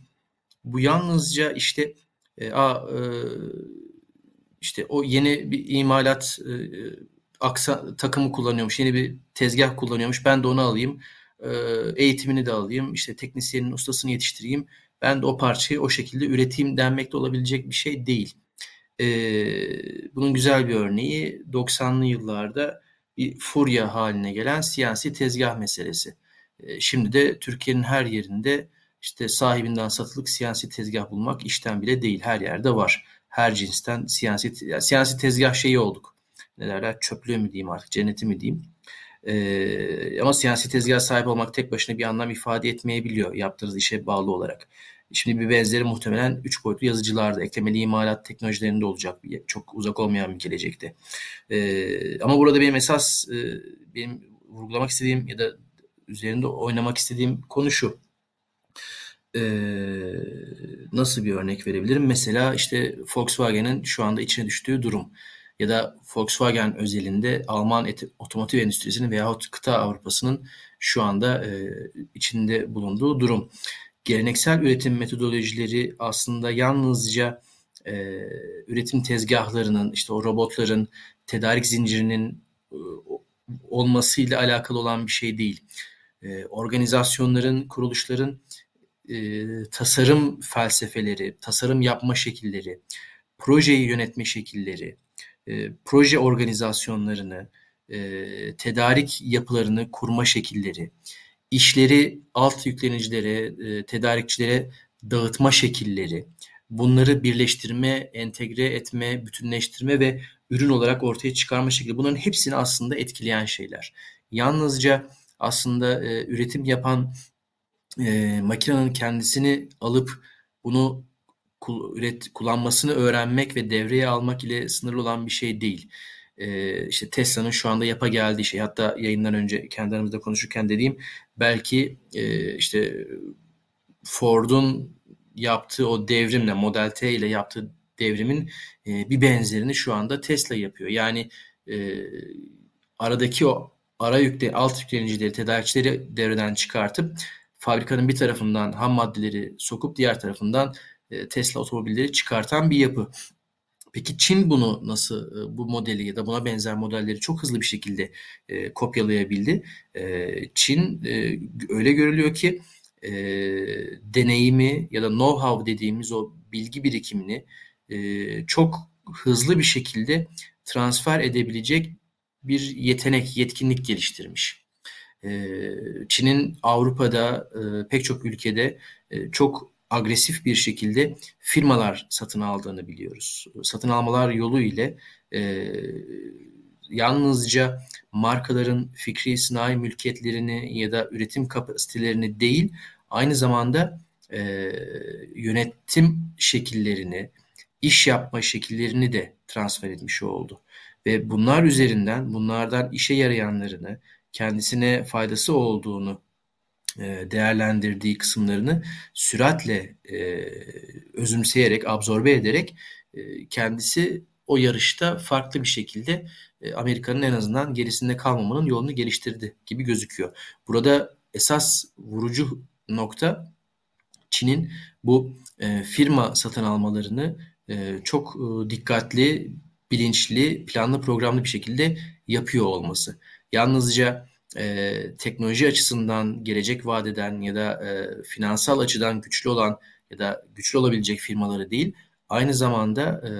bu yalnızca işte e, a, e, işte o yeni bir imalat e, aksa takımı kullanıyormuş, yeni bir tezgah kullanıyormuş. Ben de onu alayım, e, eğitimini de alayım, işte teknisyenin ustasını yetiştireyim. Ben de o parçayı o şekilde üreteyim denmekte olabilecek bir şey değil. bunun güzel bir örneği 90'lı yıllarda bir furya haline gelen siyasi tezgah meselesi. şimdi de Türkiye'nin her yerinde işte sahibinden satılık siyasi tezgah bulmak işten bile değil. Her yerde var. Her cinsten siyasi, yani siyasi tezgah şeyi olduk. Ne derler? Çöplüğü mü diyeyim artık, cenneti mi diyeyim. Ee, ama siyasi tezgah sahip olmak tek başına bir anlam ifade etmeyebiliyor yaptığınız işe bağlı olarak. Şimdi bir benzeri muhtemelen üç boyutlu yazıcılarda, eklemeli imalat teknolojilerinde olacak. Çok uzak olmayan bir gelecekte. Ee, ama burada benim esas e, benim vurgulamak istediğim ya da üzerinde oynamak istediğim konu şu. Ee, nasıl bir örnek verebilirim? Mesela işte Volkswagen'in şu anda içine düştüğü durum ya da Volkswagen özelinde Alman otomotiv endüstrisinin veyahut kıta Avrupa'sının şu anda e, içinde bulunduğu durum. Geleneksel üretim metodolojileri aslında yalnızca e, üretim tezgahlarının, işte o robotların, tedarik zincirinin e, olmasıyla alakalı olan bir şey değil. E, organizasyonların, kuruluşların e, tasarım felsefeleri, tasarım yapma şekilleri, projeyi yönetme şekilleri, e, proje organizasyonlarını, e, tedarik yapılarını kurma şekilleri, işleri alt yüklenicilere, e, tedarikçilere dağıtma şekilleri, bunları birleştirme, entegre etme, bütünleştirme ve ürün olarak ortaya çıkarma şekli bunların hepsini aslında etkileyen şeyler. Yalnızca aslında e, üretim yapan e, makinenin kendisini alıp bunu üret, kullanmasını öğrenmek ve devreye almak ile sınırlı olan bir şey değil. Ee, işte Tesla'nın şu anda yapa geldiği şey hatta yayından önce kendi konuşurken dediğim belki e, işte Ford'un yaptığı o devrimle Model T ile yaptığı devrimin e, bir benzerini şu anda Tesla yapıyor. Yani e, aradaki o ara yükle alt yüklenicileri, tedarikçileri devreden çıkartıp fabrikanın bir tarafından ham maddeleri sokup diğer tarafından e, Tesla otomobilleri çıkartan bir yapı. Peki Çin bunu nasıl e, bu modeli ya da buna benzer modelleri çok hızlı bir şekilde e, kopyalayabildi? E, Çin e, öyle görülüyor ki e, deneyimi ya da know-how dediğimiz o bilgi birikimini e, çok hızlı bir şekilde transfer edebilecek bir yetenek, yetkinlik geliştirmiş. E, Çin'in Avrupa'da e, pek çok ülkede e, çok agresif bir şekilde firmalar satın aldığını biliyoruz. Satın almalar yolu ile e, yalnızca markaların fikri sınai mülkiyetlerini ya da üretim kapasitelerini değil, aynı zamanda e, yönetim şekillerini, iş yapma şekillerini de transfer etmiş oldu. Ve bunlar üzerinden, bunlardan işe yarayanlarını, kendisine faydası olduğunu değerlendirdiği kısımlarını süratle e, özümseyerek, absorbe ederek e, kendisi o yarışta farklı bir şekilde e, Amerika'nın en azından gerisinde kalmamanın yolunu geliştirdi gibi gözüküyor. Burada esas vurucu nokta Çin'in bu e, firma satın almalarını e, çok e, dikkatli, bilinçli, planlı, programlı bir şekilde yapıyor olması. Yalnızca e, teknoloji açısından gelecek vadeden ya da e, finansal açıdan güçlü olan ya da güçlü olabilecek firmaları değil, aynı zamanda e,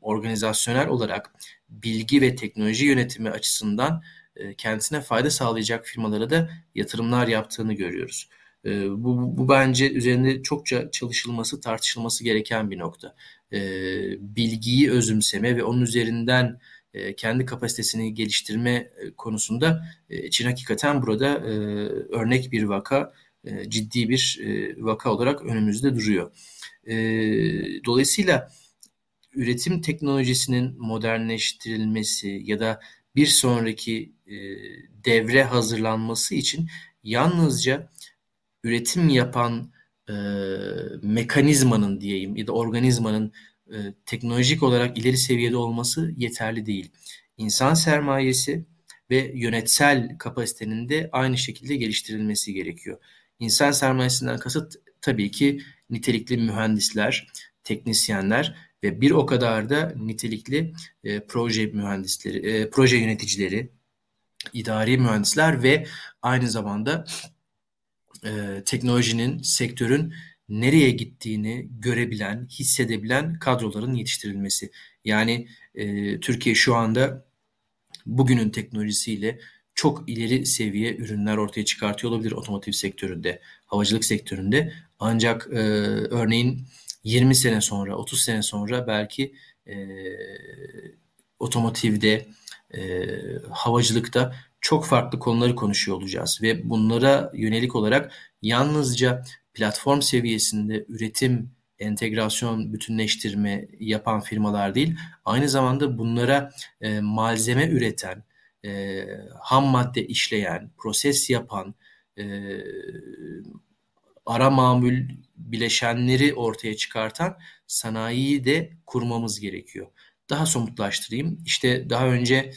organizasyonel olarak bilgi ve teknoloji yönetimi açısından e, kendisine fayda sağlayacak firmalara da yatırımlar yaptığını görüyoruz. E, bu, bu bence üzerinde çokça çalışılması, tartışılması gereken bir nokta. E, bilgiyi özümseme ve onun üzerinden kendi kapasitesini geliştirme e, konusunda e, Çin hakikaten burada örnek bir vaka, ciddi bir vaka olarak önümüzde duruyor. Dolayısıyla üretim teknolojisinin modernleştirilmesi ya da bir sonraki devre hazırlanması için yalnızca üretim yapan mekanizmanın diyeyim ya da organizmanın e, teknolojik olarak ileri seviyede olması yeterli değil. İnsan sermayesi ve yönetsel kapasitenin de aynı şekilde geliştirilmesi gerekiyor. İnsan sermayesinden kasıt tabii ki nitelikli mühendisler, teknisyenler ve bir o kadar da nitelikli e, proje mühendisleri, e, proje yöneticileri, idari mühendisler ve aynı zamanda e, teknolojinin, sektörün nereye gittiğini görebilen, hissedebilen kadroların yetiştirilmesi. Yani e, Türkiye şu anda bugünün teknolojisiyle çok ileri seviye ürünler ortaya çıkartıyor olabilir otomotiv sektöründe, havacılık sektöründe. Ancak e, örneğin 20 sene sonra, 30 sene sonra belki e, otomotivde, e, havacılıkta çok farklı konuları konuşuyor olacağız ve bunlara yönelik olarak yalnızca platform seviyesinde üretim, entegrasyon, bütünleştirme yapan firmalar değil, aynı zamanda bunlara e, malzeme üreten, e, ham madde işleyen, proses yapan, e, ara mamul bileşenleri ortaya çıkartan sanayiyi de kurmamız gerekiyor. Daha somutlaştırayım. İşte daha önce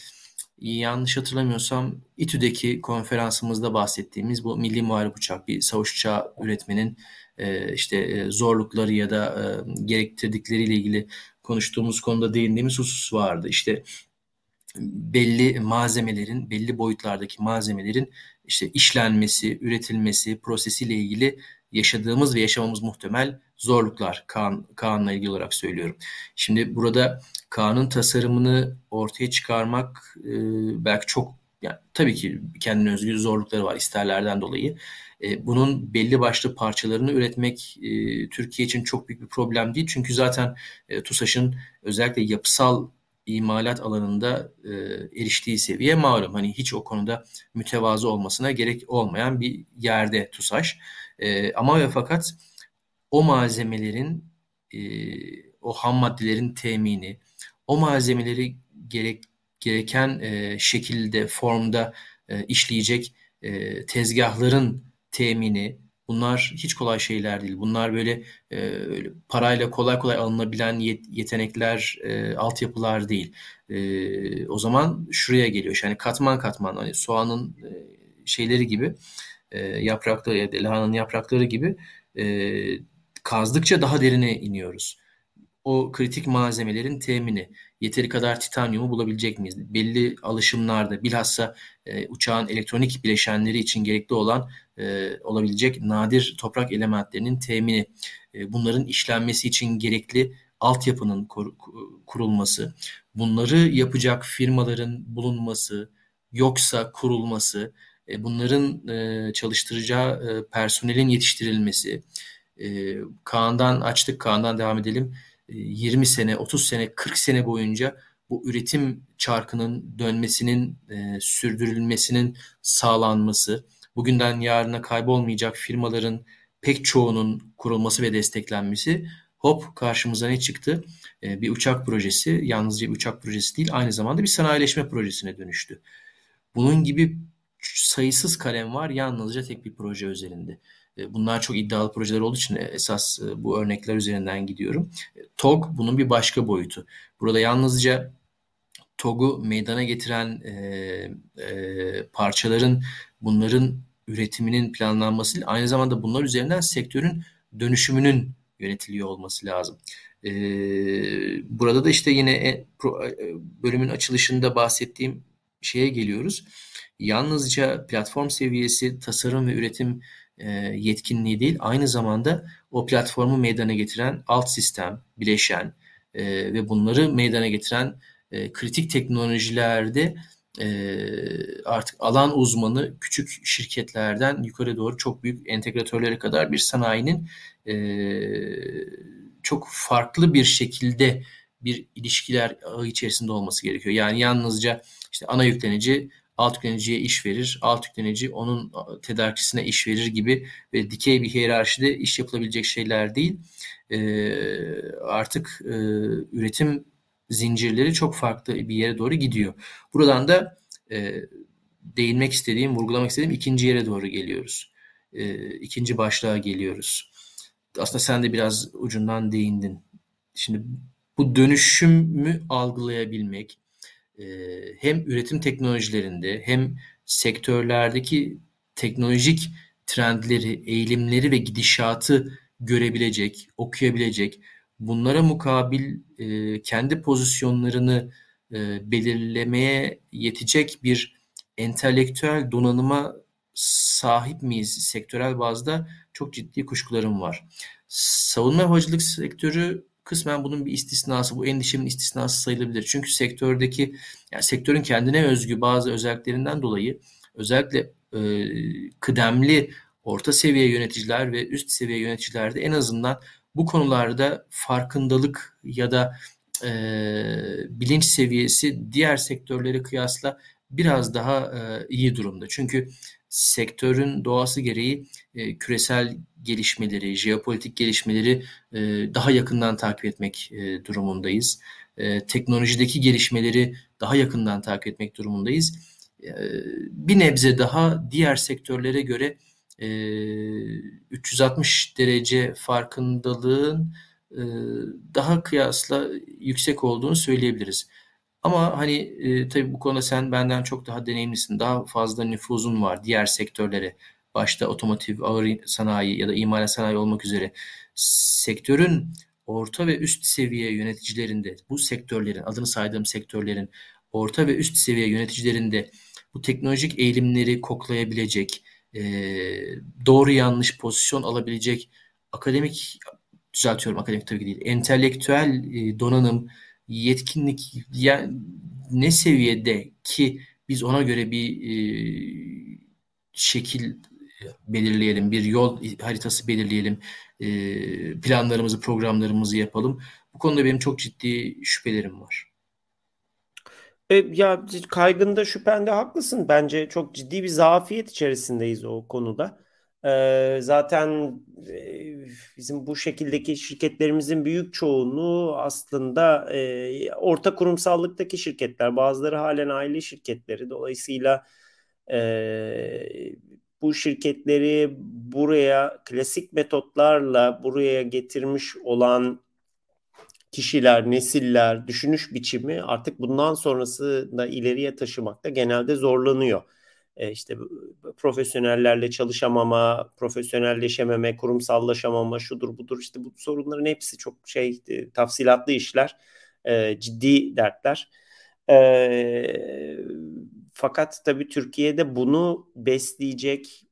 yanlış hatırlamıyorsam İTÜ'deki konferansımızda bahsettiğimiz bu milli muharip uçak, bir savaş uçağı üretmenin e, işte e, zorlukları ya da e, gerektirdikleriyle ilgili konuştuğumuz konuda değindiğimiz husus vardı. İşte belli malzemelerin, belli boyutlardaki malzemelerin işte işlenmesi, üretilmesi, prosesiyle ilgili yaşadığımız ve yaşamamız muhtemel zorluklar Kaan, Kaan'la ilgili olarak söylüyorum. Şimdi burada Kaan'ın tasarımını ortaya çıkarmak e, belki çok yani tabii ki kendine özgü zorlukları var isterlerden dolayı. E, bunun belli başlı parçalarını üretmek e, Türkiye için çok büyük bir problem değil. Çünkü zaten e, TUSAŞ'ın özellikle yapısal imalat alanında e, eriştiği seviye malum. Hani hiç o konuda mütevazı olmasına gerek olmayan bir yerde TUSAŞ. E, ama ve fakat o malzemelerin e, o ham maddelerin temini, o malzemeleri gerek gereken e, şekilde, formda e, işleyecek e, tezgahların temini, bunlar hiç kolay şeyler değil. Bunlar böyle, e, parayla kolay kolay alınabilen yet, yetenekler, e, altyapılar değil. E, o zaman şuraya geliyor. Yani katman katman hani soğanın e, şeyleri gibi, e, yaprakları ya da lahananın yaprakları gibi e, kazdıkça daha derine iniyoruz. O kritik malzemelerin temini, yeteri kadar titanyumu bulabilecek miyiz? Belli alışımlarda bilhassa e, uçağın elektronik bileşenleri için gerekli olan e, olabilecek nadir toprak elementlerinin temini, e, bunların işlenmesi için gerekli altyapının kur, kurulması, bunları yapacak firmaların bulunması, yoksa kurulması, bunların e, çalıştıracağı e, personelin yetiştirilmesi, e, Kaan'dan açtık, Kaan'dan devam edelim. 20 sene, 30 sene, 40 sene boyunca bu üretim çarkının dönmesinin, e, sürdürülmesinin sağlanması, bugünden yarına kaybolmayacak firmaların pek çoğunun kurulması ve desteklenmesi hop karşımıza ne çıktı? E, bir uçak projesi, yalnızca bir uçak projesi değil, aynı zamanda bir sanayileşme projesine dönüştü. Bunun gibi sayısız kalem var yalnızca tek bir proje üzerinde. E, bunlar çok iddialı projeler olduğu için esas e, bu örnekler üzerinden gidiyorum. E, TOG bunun bir başka boyutu. Burada yalnızca TOG'u meydana getiren e, e, parçaların bunların üretiminin planlanması aynı zamanda bunlar üzerinden sektörün dönüşümünün yönetiliyor olması lazım. E, burada da işte yine e, e, bölümün açılışında bahsettiğim şeye geliyoruz. Yalnızca platform seviyesi tasarım ve üretim e, yetkinliği değil, aynı zamanda o platformu meydana getiren alt sistem, bileşen e, ve bunları meydana getiren e, kritik teknolojilerde artık alan uzmanı küçük şirketlerden yukarı doğru çok büyük entegratörlere kadar bir sanayinin çok farklı bir şekilde bir ilişkiler içerisinde olması gerekiyor. Yani yalnızca işte ana yüklenici alt yükleniciye iş verir, alt yüklenici onun tedarikçisine iş verir gibi ve dikey bir hiyerarşide iş yapılabilecek şeyler değil. E, artık e, üretim zincirleri çok farklı bir yere doğru gidiyor. Buradan da e, değinmek istediğim, vurgulamak istediğim ikinci yere doğru geliyoruz. E, ikinci başlığa geliyoruz. Aslında sen de biraz ucundan değindin. Şimdi bu dönüşümü algılayabilmek, hem üretim teknolojilerinde hem sektörlerdeki teknolojik trendleri, eğilimleri ve gidişatı görebilecek, okuyabilecek, bunlara mukabil e, kendi pozisyonlarını e, belirlemeye yetecek bir entelektüel donanıma sahip miyiz sektörel bazda çok ciddi kuşkularım var. Savunma havacılık sektörü kısmen bunun bir istisnası, bu endişemin istisnası sayılabilir. Çünkü sektördeki, yani sektörün kendine özgü bazı özelliklerinden dolayı özellikle e, kıdemli orta seviye yöneticiler ve üst seviye yöneticilerde en azından bu konularda farkındalık ya da e, bilinç seviyesi diğer sektörlere kıyasla biraz daha e, iyi durumda. Çünkü sektörün doğası gereği e, küresel gelişmeleri, jeopolitik gelişmeleri e, daha yakından takip etmek e, durumundayız. E, teknolojideki gelişmeleri daha yakından takip etmek durumundayız. E, bir nebze daha diğer sektörlere göre e, 360 derece farkındalığın e, daha kıyasla yüksek olduğunu söyleyebiliriz. Ama hani e, tabii bu konuda sen benden çok daha deneyimlisin. Daha fazla nüfuzun var diğer sektörlere. Başta otomotiv, ağır sanayi ya da imalat sanayi olmak üzere. Sektörün orta ve üst seviye yöneticilerinde, bu sektörlerin, adını saydığım sektörlerin orta ve üst seviye yöneticilerinde bu teknolojik eğilimleri koklayabilecek, e, doğru yanlış pozisyon alabilecek akademik, düzeltiyorum akademik tabii ki değil, entelektüel e, donanım, yetkinlik ya, ne seviyede ki biz ona göre bir e, şekil belirleyelim, bir yol haritası belirleyelim, e, planlarımızı, programlarımızı yapalım. Bu konuda benim çok ciddi şüphelerim var. E, ya kaygında şüphende haklısın. Bence çok ciddi bir zafiyet içerisindeyiz o konuda. E, zaten bizim bu şekildeki şirketlerimizin büyük çoğunluğu aslında e, orta kurumsallıktaki şirketler. Bazıları halen aile şirketleri. Dolayısıyla e, bu şirketleri buraya klasik metotlarla buraya getirmiş olan kişiler, nesiller, düşünüş biçimi artık bundan sonrası da ileriye taşımakta genelde zorlanıyor. E işte profesyonellerle çalışamama, profesyonelleşememe, kurumsallaşamama, şudur budur işte bu sorunların hepsi çok şey e, tafsilatlı işler, e, ciddi dertler. Fakat tabii Türkiye'de bunu besleyecek,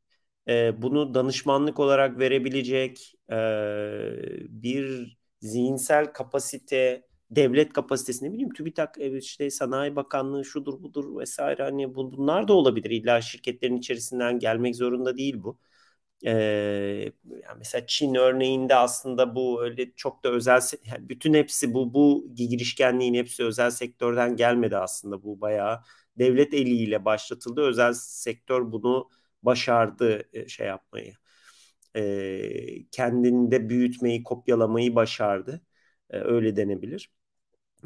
bunu danışmanlık olarak verebilecek bir zihinsel kapasite, devlet kapasitesi ne bileyim TÜBİTAK işte Sanayi Bakanlığı şudur budur vesaire hani bunlar da olabilir. İlla şirketlerin içerisinden gelmek zorunda değil bu. Ee, yani mesela Çin örneğinde aslında bu öyle çok da özel yani bütün hepsi bu bu girişkenliğin hepsi özel sektörden gelmedi aslında bu bayağı devlet eliyle başlatıldı. Özel sektör bunu başardı şey yapmayı e, kendinde büyütmeyi, kopyalamayı başardı. E, öyle denebilir.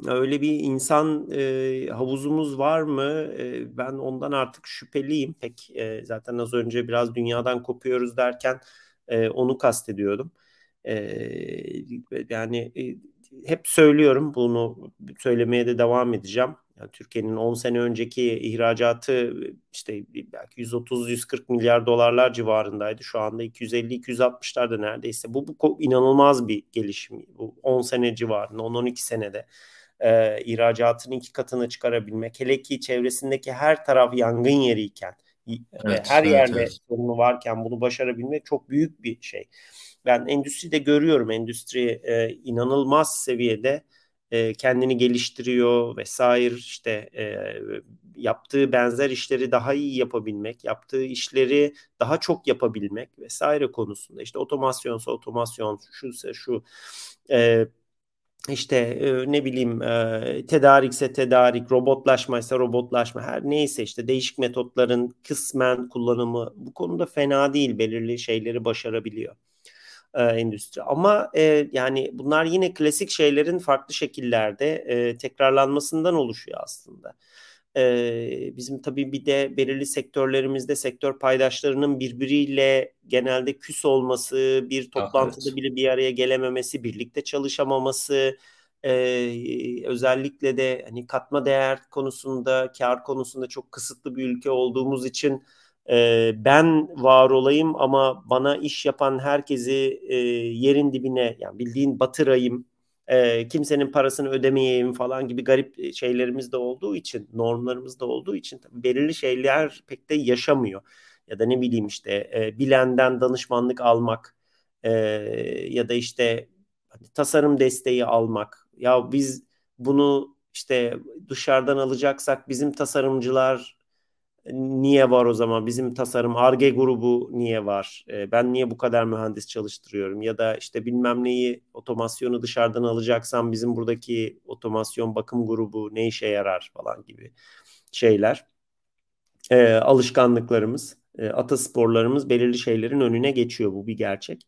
Öyle bir insan e, havuzumuz var mı? E, ben ondan artık şüpheliyim. Pek e, zaten az önce biraz dünyadan kopuyoruz derken e, onu kastediyordum. E, yani e, hep söylüyorum bunu söylemeye de devam edeceğim. Yani Türkiye'nin 10 sene önceki ihracatı işte belki 130-140 milyar dolarlar civarındaydı. Şu anda 250-260'larda neredeyse. Bu, bu inanılmaz bir gelişim. Bu 10 sene civarında, 10-12 senede e, ihracatın iki katını çıkarabilmek. Hele ki çevresindeki her taraf yangın yeriyken, evet, her evet, yerde evet. sorunu varken bunu başarabilmek çok büyük bir şey. Ben endüstride görüyorum. Endüstri e, inanılmaz seviyede e, kendini geliştiriyor vesaire işte e, yaptığı benzer işleri daha iyi yapabilmek, yaptığı işleri daha çok yapabilmek vesaire konusunda işte otomasyonsa otomasyon, şuysa şu e, işte e, ne bileyim e, tedarikse tedarik, robotlaşmaysa robotlaşma her neyse işte değişik metotların kısmen kullanımı bu konuda fena değil belirli şeyleri başarabiliyor e, endüstri. Ama yani bunlar yine klasik şeylerin farklı şekillerde tekrarlanmasından oluşuyor aslında. E, bizim tabii bir de belirli sektörlerimizde sektör paydaşlarının birbiriyle genelde küs olması, bir toplantıda evet. bile bir araya gelememesi, birlikte çalışamaması, ee, özellikle de hani katma değer konusunda, kar konusunda çok kısıtlı bir ülke olduğumuz için e, ben var olayım ama bana iş yapan herkesi e, yerin dibine yani bildiğin batırayım e, kimsenin parasını ödemeyeyim falan gibi garip şeylerimiz de olduğu için normlarımız da olduğu için belirli şeyler pek de yaşamıyor ya da ne bileyim işte e, bilenden danışmanlık almak e, ya da işte hani tasarım desteği almak. Ya biz bunu işte dışarıdan alacaksak bizim tasarımcılar niye var o zaman? Bizim tasarım ARGE grubu niye var? E, ben niye bu kadar mühendis çalıştırıyorum? Ya da işte bilmem neyi otomasyonu dışarıdan alacaksam bizim buradaki otomasyon bakım grubu ne işe yarar falan gibi şeyler. E, alışkanlıklarımız, e, atasporlarımız belirli şeylerin önüne geçiyor. Bu bir gerçek.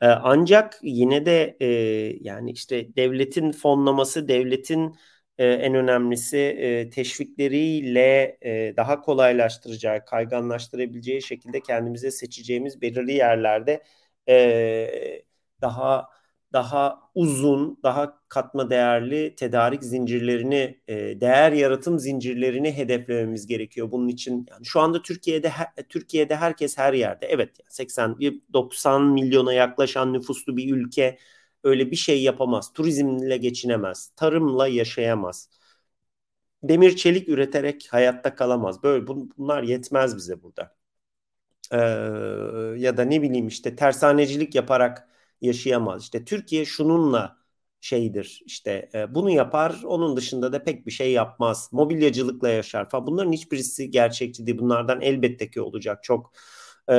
E, ancak yine de e, yani işte devletin fonlaması, devletin e, en önemlisi e, teşvikleriyle e, daha kolaylaştıracağı, kayganlaştırabileceği şekilde kendimize seçeceğimiz belirli yerlerde e, daha daha uzun, daha katma değerli tedarik zincirlerini, e, değer yaratım zincirlerini hedeflememiz gerekiyor. Bunun için yani şu anda Türkiye'de Türkiye'de herkes her yerde. Evet 80 90 milyona yaklaşan nüfuslu bir ülke öyle bir şey yapamaz. Turizmle geçinemez. Tarımla yaşayamaz. Demir çelik üreterek hayatta kalamaz. Böyle bunlar yetmez bize burada. Ee, ya da ne bileyim işte tersanecilik yaparak yaşayamaz. İşte Türkiye şununla şeydir işte e, bunu yapar onun dışında da pek bir şey yapmaz. Mobilyacılıkla yaşar falan. Bunların hiçbirisi gerçekçi değil. Bunlardan elbette ki olacak çok e,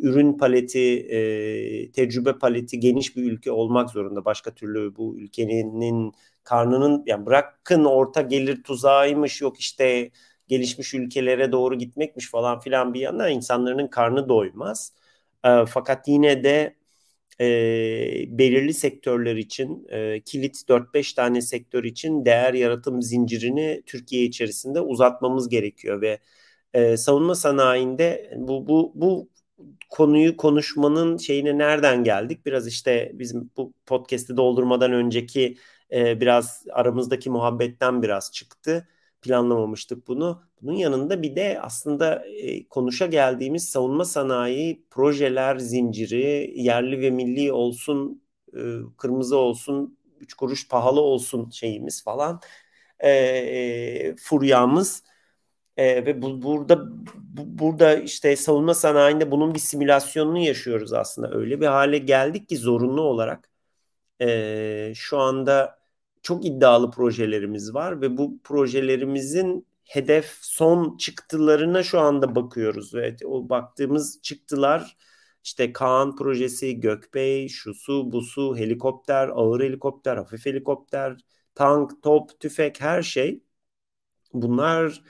ürün paleti, e, tecrübe paleti geniş bir ülke olmak zorunda. Başka türlü bu ülkenin karnının yani bırakın orta gelir tuzağıymış yok işte gelişmiş ülkelere doğru gitmekmiş falan filan bir yana insanların karnı doymaz. E, fakat yine de e, belirli sektörler için e, kilit 4-5 tane sektör için değer yaratım zincirini Türkiye içerisinde uzatmamız gerekiyor ve e, savunma sanayinde bu bu bu konuyu konuşmanın şeyine nereden geldik? Biraz işte bizim bu podcast'i doldurmadan önceki e, biraz aramızdaki muhabbetten biraz çıktı. Planlamamıştık bunu. Bunun yanında bir de aslında e, konuşa geldiğimiz savunma sanayi projeler zinciri yerli ve milli olsun, e, kırmızı olsun, üç kuruş pahalı olsun şeyimiz falan. E, e, furyamız e, ve bu, burada bu, burada işte savunma sanayinde bunun bir simülasyonunu yaşıyoruz aslında. Öyle bir hale geldik ki zorunlu olarak e, şu anda çok iddialı projelerimiz var ve bu projelerimizin hedef son çıktılarına şu anda bakıyoruz. Evet, o baktığımız çıktılar işte Kaan projesi, Gökbey, şusu, busu, helikopter, ağır helikopter, hafif helikopter, tank, top, tüfek her şey. Bunlar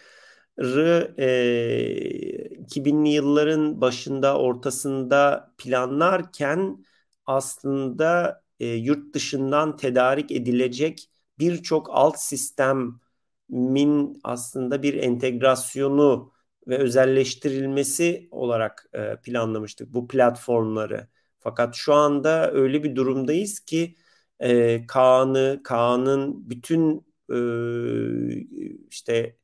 e, 2000'li yılların başında ortasında planlarken aslında e, yurt dışından tedarik edilecek birçok alt sistemin aslında bir entegrasyonu ve özelleştirilmesi olarak e, planlamıştık bu platformları. Fakat şu anda öyle bir durumdayız ki e, Kaan'ı, Kaan'ın bütün e, işte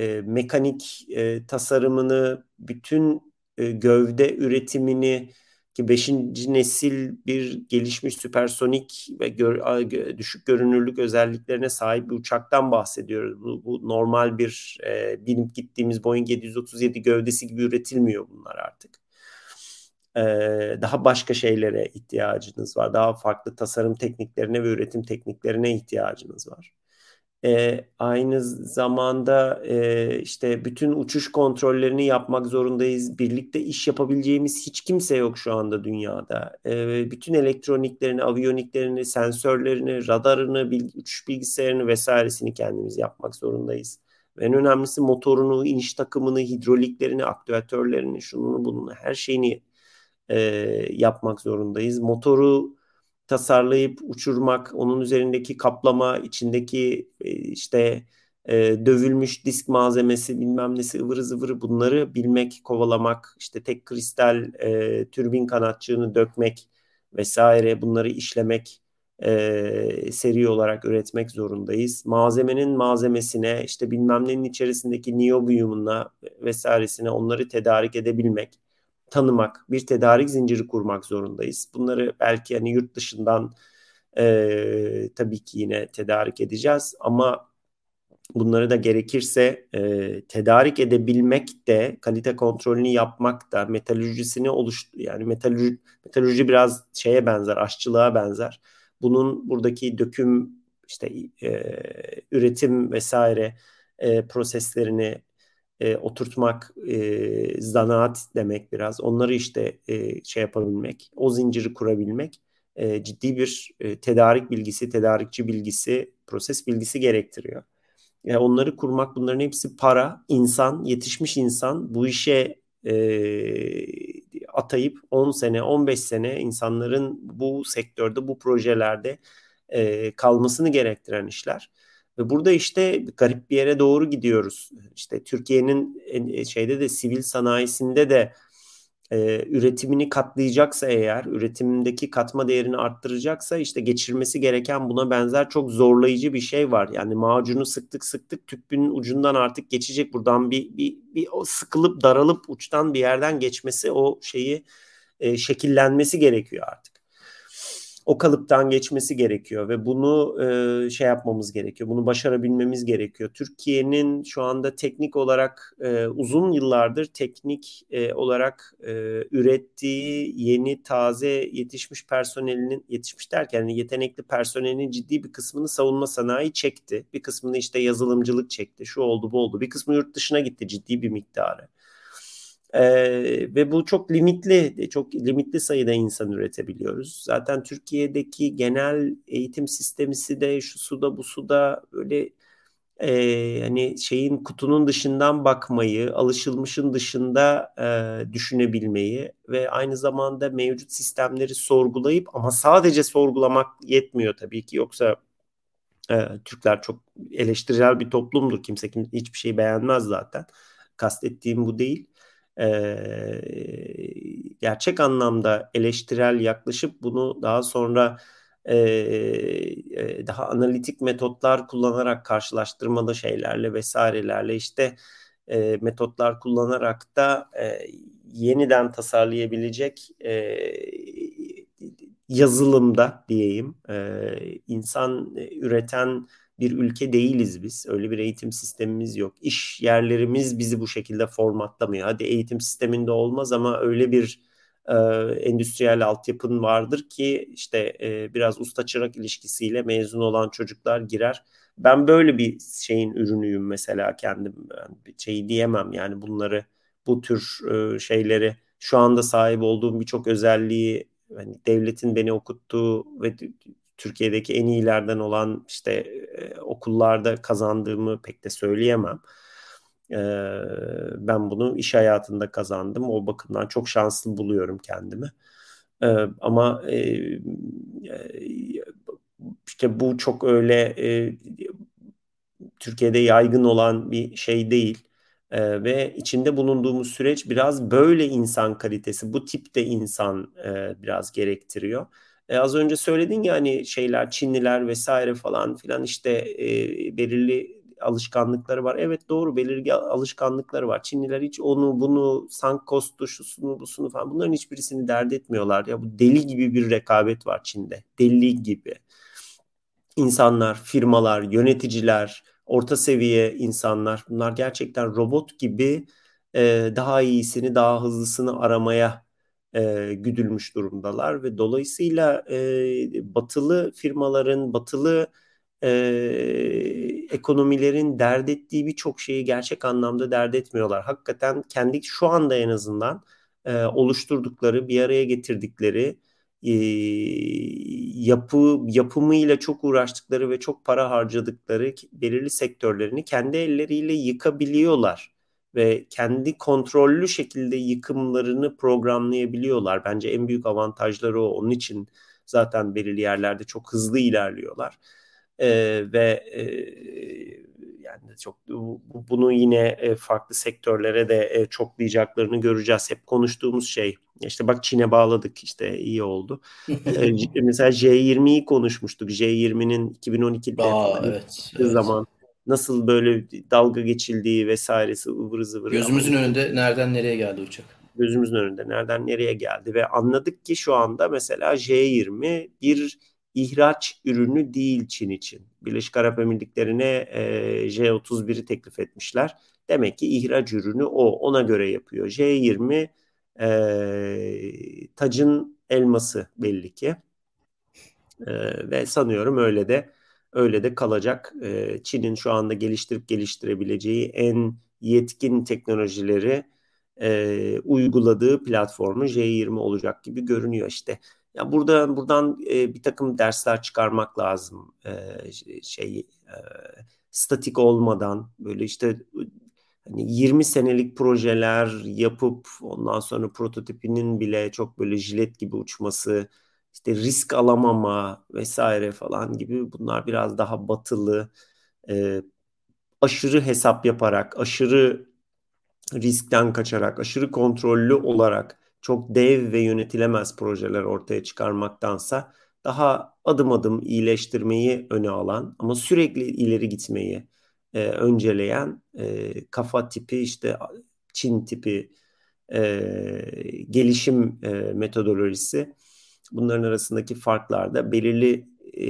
e, mekanik e, tasarımını, bütün e, gövde üretimini ki 5. nesil bir gelişmiş süpersonik ve gör, düşük görünürlük özelliklerine sahip bir uçaktan bahsediyoruz. Bu, bu normal bir e, binip gittiğimiz Boeing 737 gövdesi gibi üretilmiyor bunlar artık. E, daha başka şeylere ihtiyacınız var. Daha farklı tasarım tekniklerine ve üretim tekniklerine ihtiyacınız var. E, aynı zamanda e, işte bütün uçuş kontrollerini yapmak zorundayız. Birlikte iş yapabileceğimiz hiç kimse yok şu anda dünyada. E, bütün elektroniklerini, aviyoniklerini, sensörlerini, radarını, bil, uçuş bilgisayarını vesairesini kendimiz yapmak zorundayız. En önemlisi motorunu, iniş takımını, hidroliklerini, aktüatörlerini, şununu bununu her şeyini e, yapmak zorundayız. Motoru tasarlayıp uçurmak, onun üzerindeki kaplama, içindeki e, işte e, dövülmüş disk malzemesi bilmem nesi ıvırı zıvırı bunları bilmek, kovalamak, işte tek kristal e, türbin kanatçığını dökmek vesaire bunları işlemek e, seri olarak üretmek zorundayız. Malzemenin malzemesine işte bilmem nenin içerisindeki niyobiyumuna vesairesine onları tedarik edebilmek tanımak, bir tedarik zinciri kurmak zorundayız. Bunları belki hani yurt dışından e, tabii ki yine tedarik edeceğiz ama bunları da gerekirse e, tedarik edebilmek de kalite kontrolünü yapmak da metalürjisini oluş yani metalürji, metalürji biraz şeye benzer aşçılığa benzer. Bunun buradaki döküm işte e, üretim vesaire e, proseslerini e, oturtmak e, zanaat demek biraz. Onları işte e, şey yapabilmek, o zinciri kurabilmek e, ciddi bir e, tedarik bilgisi, tedarikçi bilgisi, proses bilgisi gerektiriyor. Yani onları kurmak bunların hepsi para, insan, yetişmiş insan bu işe e, atayıp 10 sene, 15 sene insanların bu sektörde, bu projelerde e, kalmasını gerektiren işler. Ve burada işte garip bir yere doğru gidiyoruz. İşte Türkiye'nin şeyde de sivil sanayisinde de e, üretimini katlayacaksa eğer, üretimdeki katma değerini arttıracaksa işte geçirmesi gereken buna benzer çok zorlayıcı bir şey var. Yani macunu sıktık sıktık tüpünün ucundan artık geçecek buradan bir, bir, bir o sıkılıp daralıp uçtan bir yerden geçmesi o şeyi e, şekillenmesi gerekiyor artık o kalıptan geçmesi gerekiyor ve bunu e, şey yapmamız gerekiyor. Bunu başarabilmemiz gerekiyor. Türkiye'nin şu anda teknik olarak e, uzun yıllardır teknik e, olarak e, ürettiği yeni taze yetişmiş personelinin yetişmiş derken yani yetenekli personelinin ciddi bir kısmını savunma sanayi çekti. Bir kısmını işte yazılımcılık çekti. Şu oldu bu oldu. Bir kısmı yurt dışına gitti ciddi bir miktarı. Ee, ve bu çok limitli, çok limitli sayıda insan üretebiliyoruz. Zaten Türkiye'deki genel eğitim sistemisi de şu suda bu suda böyle e, hani şeyin kutunun dışından bakmayı, alışılmışın dışında e, düşünebilmeyi ve aynı zamanda mevcut sistemleri sorgulayıp ama sadece sorgulamak yetmiyor tabii ki yoksa e, Türkler çok eleştirel bir toplumdur. Kimse kim, hiçbir şey beğenmez zaten. Kastettiğim bu değil e, gerçek anlamda eleştirel yaklaşıp bunu daha sonra e, daha analitik metotlar kullanarak karşılaştırmalı şeylerle vesairelerle işte e, metotlar kullanarak da e, yeniden tasarlayabilecek e, yazılımda diyeyim e, insan üreten bir ülke değiliz biz. Öyle bir eğitim sistemimiz yok. İş yerlerimiz bizi bu şekilde formatlamıyor. Hadi eğitim sisteminde olmaz ama öyle bir e, endüstriyel altyapın vardır ki işte e, biraz usta çırak ilişkisiyle mezun olan çocuklar girer. Ben böyle bir şeyin ürünüyüm mesela kendim. Bir şey diyemem yani bunları bu tür e, şeyleri şu anda sahip olduğum birçok özelliği hani devletin beni okuttuğu ve Türkiye'deki en iyilerden olan işte e, okullarda kazandığımı pek de söyleyemem. E, ben bunu iş hayatında kazandım. O bakımdan çok şanslı buluyorum kendimi. E, ama e, e işte bu çok öyle e, Türkiye'de yaygın olan bir şey değil. Ee, ve içinde bulunduğumuz süreç biraz böyle insan kalitesi, bu tipte insan e, biraz gerektiriyor. E, az önce söyledin ya hani şeyler Çinliler vesaire falan filan işte e, belirli alışkanlıkları var. Evet doğru belirli alışkanlıkları var. Çinliler hiç onu bunu sank kostu şusunu busunu falan bunların hiçbirisini dert etmiyorlar. Ya bu deli gibi bir rekabet var Çin'de. Deli gibi. İnsanlar, firmalar, yöneticiler, orta seviye insanlar bunlar gerçekten robot gibi e, daha iyisini, daha hızlısını aramaya e, güdülmüş durumdalar ve dolayısıyla e, batılı firmaların, batılı e, ekonomilerin dert ettiği birçok şeyi gerçek anlamda dert etmiyorlar. Hakikaten kendi şu anda en azından e, oluşturdukları, bir araya getirdikleri e, yapı yapımıyla çok uğraştıkları ve çok para harcadıkları belirli sektörlerini kendi elleriyle yıkabiliyorlar ve kendi kontrollü şekilde yıkımlarını programlayabiliyorlar. Bence en büyük avantajları o. Onun için zaten belirli yerlerde çok hızlı ilerliyorlar. Ee, ve e, yani çok bunu yine e, farklı sektörlere de e, çoklayacaklarını göreceğiz. Hep konuştuğumuz şey. İşte bak Çin'e bağladık işte iyi oldu. ee, [laughs] mesela J20'yi konuşmuştuk. J20'nin 2012'de Aa, evet, evet. Nasıl böyle dalga geçildiği vesairesi ıvır zıvır. Gözümüzün ama, önünde nereden nereye geldi uçak? Gözümüzün önünde nereden nereye geldi ve anladık ki şu anda mesela J20 bir ihraç ürünü değil Çin için. Birleşik Arap Emirlikleri'ne e, J31'i teklif etmişler. Demek ki ihraç ürünü o. Ona göre yapıyor. J20 e, tacın elması belli ki. E, ve sanıyorum öyle de öyle de kalacak. E, Çin'in şu anda geliştirip geliştirebileceği en yetkin teknolojileri e, uyguladığı platformu J20 olacak gibi görünüyor işte. Ya burada buradan e, bir takım dersler çıkarmak lazım. E, şey statik olmadan böyle işte hani 20 senelik projeler yapıp ondan sonra prototipinin bile çok böyle jilet gibi uçması, işte risk alamama vesaire falan gibi bunlar biraz daha batılı, e, aşırı hesap yaparak, aşırı riskten kaçarak, aşırı kontrollü olarak çok dev ve yönetilemez projeler ortaya çıkarmaktansa daha adım adım iyileştirmeyi öne alan ama sürekli ileri gitmeyi e, önceleyen e, kafa tipi işte Çin tipi e, gelişim e, metodolojisi bunların arasındaki farklar da belirli e,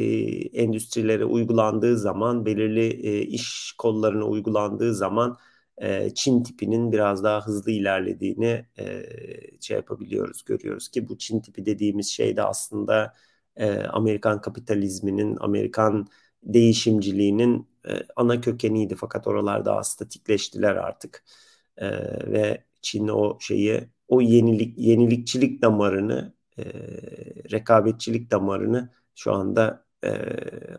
endüstrilere uygulandığı zaman belirli e, iş kollarına uygulandığı zaman e, Çin tipinin biraz daha hızlı ilerlediğini e, şey yapabiliyoruz, görüyoruz ki bu Çin tipi dediğimiz şey de aslında e, Amerikan kapitalizminin, Amerikan değişimciliğinin e, ana kökeniydi. Fakat oralar daha statikleştiler artık. E, ve Çin o şeyi o yenilik yenilikçilik damarını e, rekabetçilik damarını şu anda e,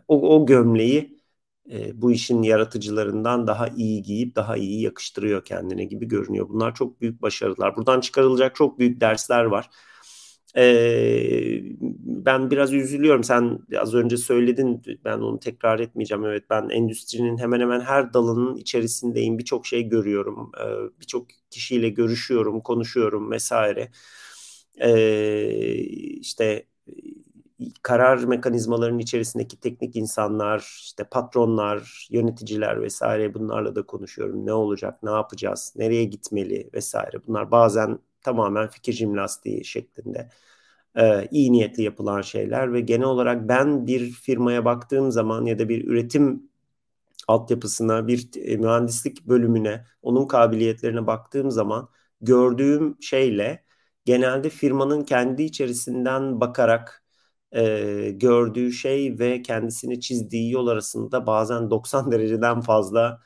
o, o gömleği e, bu işin yaratıcılarından daha iyi giyip daha iyi yakıştırıyor kendine gibi görünüyor. Bunlar çok büyük başarılar. Buradan çıkarılacak çok büyük dersler var. E, ben biraz üzülüyorum. Sen az önce söyledin. Ben onu tekrar etmeyeceğim. Evet ben endüstrinin hemen hemen her dalının içerisindeyim. Birçok şey görüyorum. E, Birçok kişiyle görüşüyorum, konuşuyorum vesaire. E, işte karar mekanizmalarının içerisindeki teknik insanlar, işte patronlar, yöneticiler vesaire bunlarla da konuşuyorum. Ne olacak, ne yapacağız, nereye gitmeli vesaire. Bunlar bazen tamamen fikir jimnastiği şeklinde iyi niyetli yapılan şeyler ve genel olarak ben bir firmaya baktığım zaman ya da bir üretim altyapısına, bir e, mühendislik bölümüne, onun kabiliyetlerine baktığım zaman gördüğüm şeyle genelde firmanın kendi içerisinden bakarak e, gördüğü şey ve kendisini çizdiği yol arasında bazen 90 dereceden fazla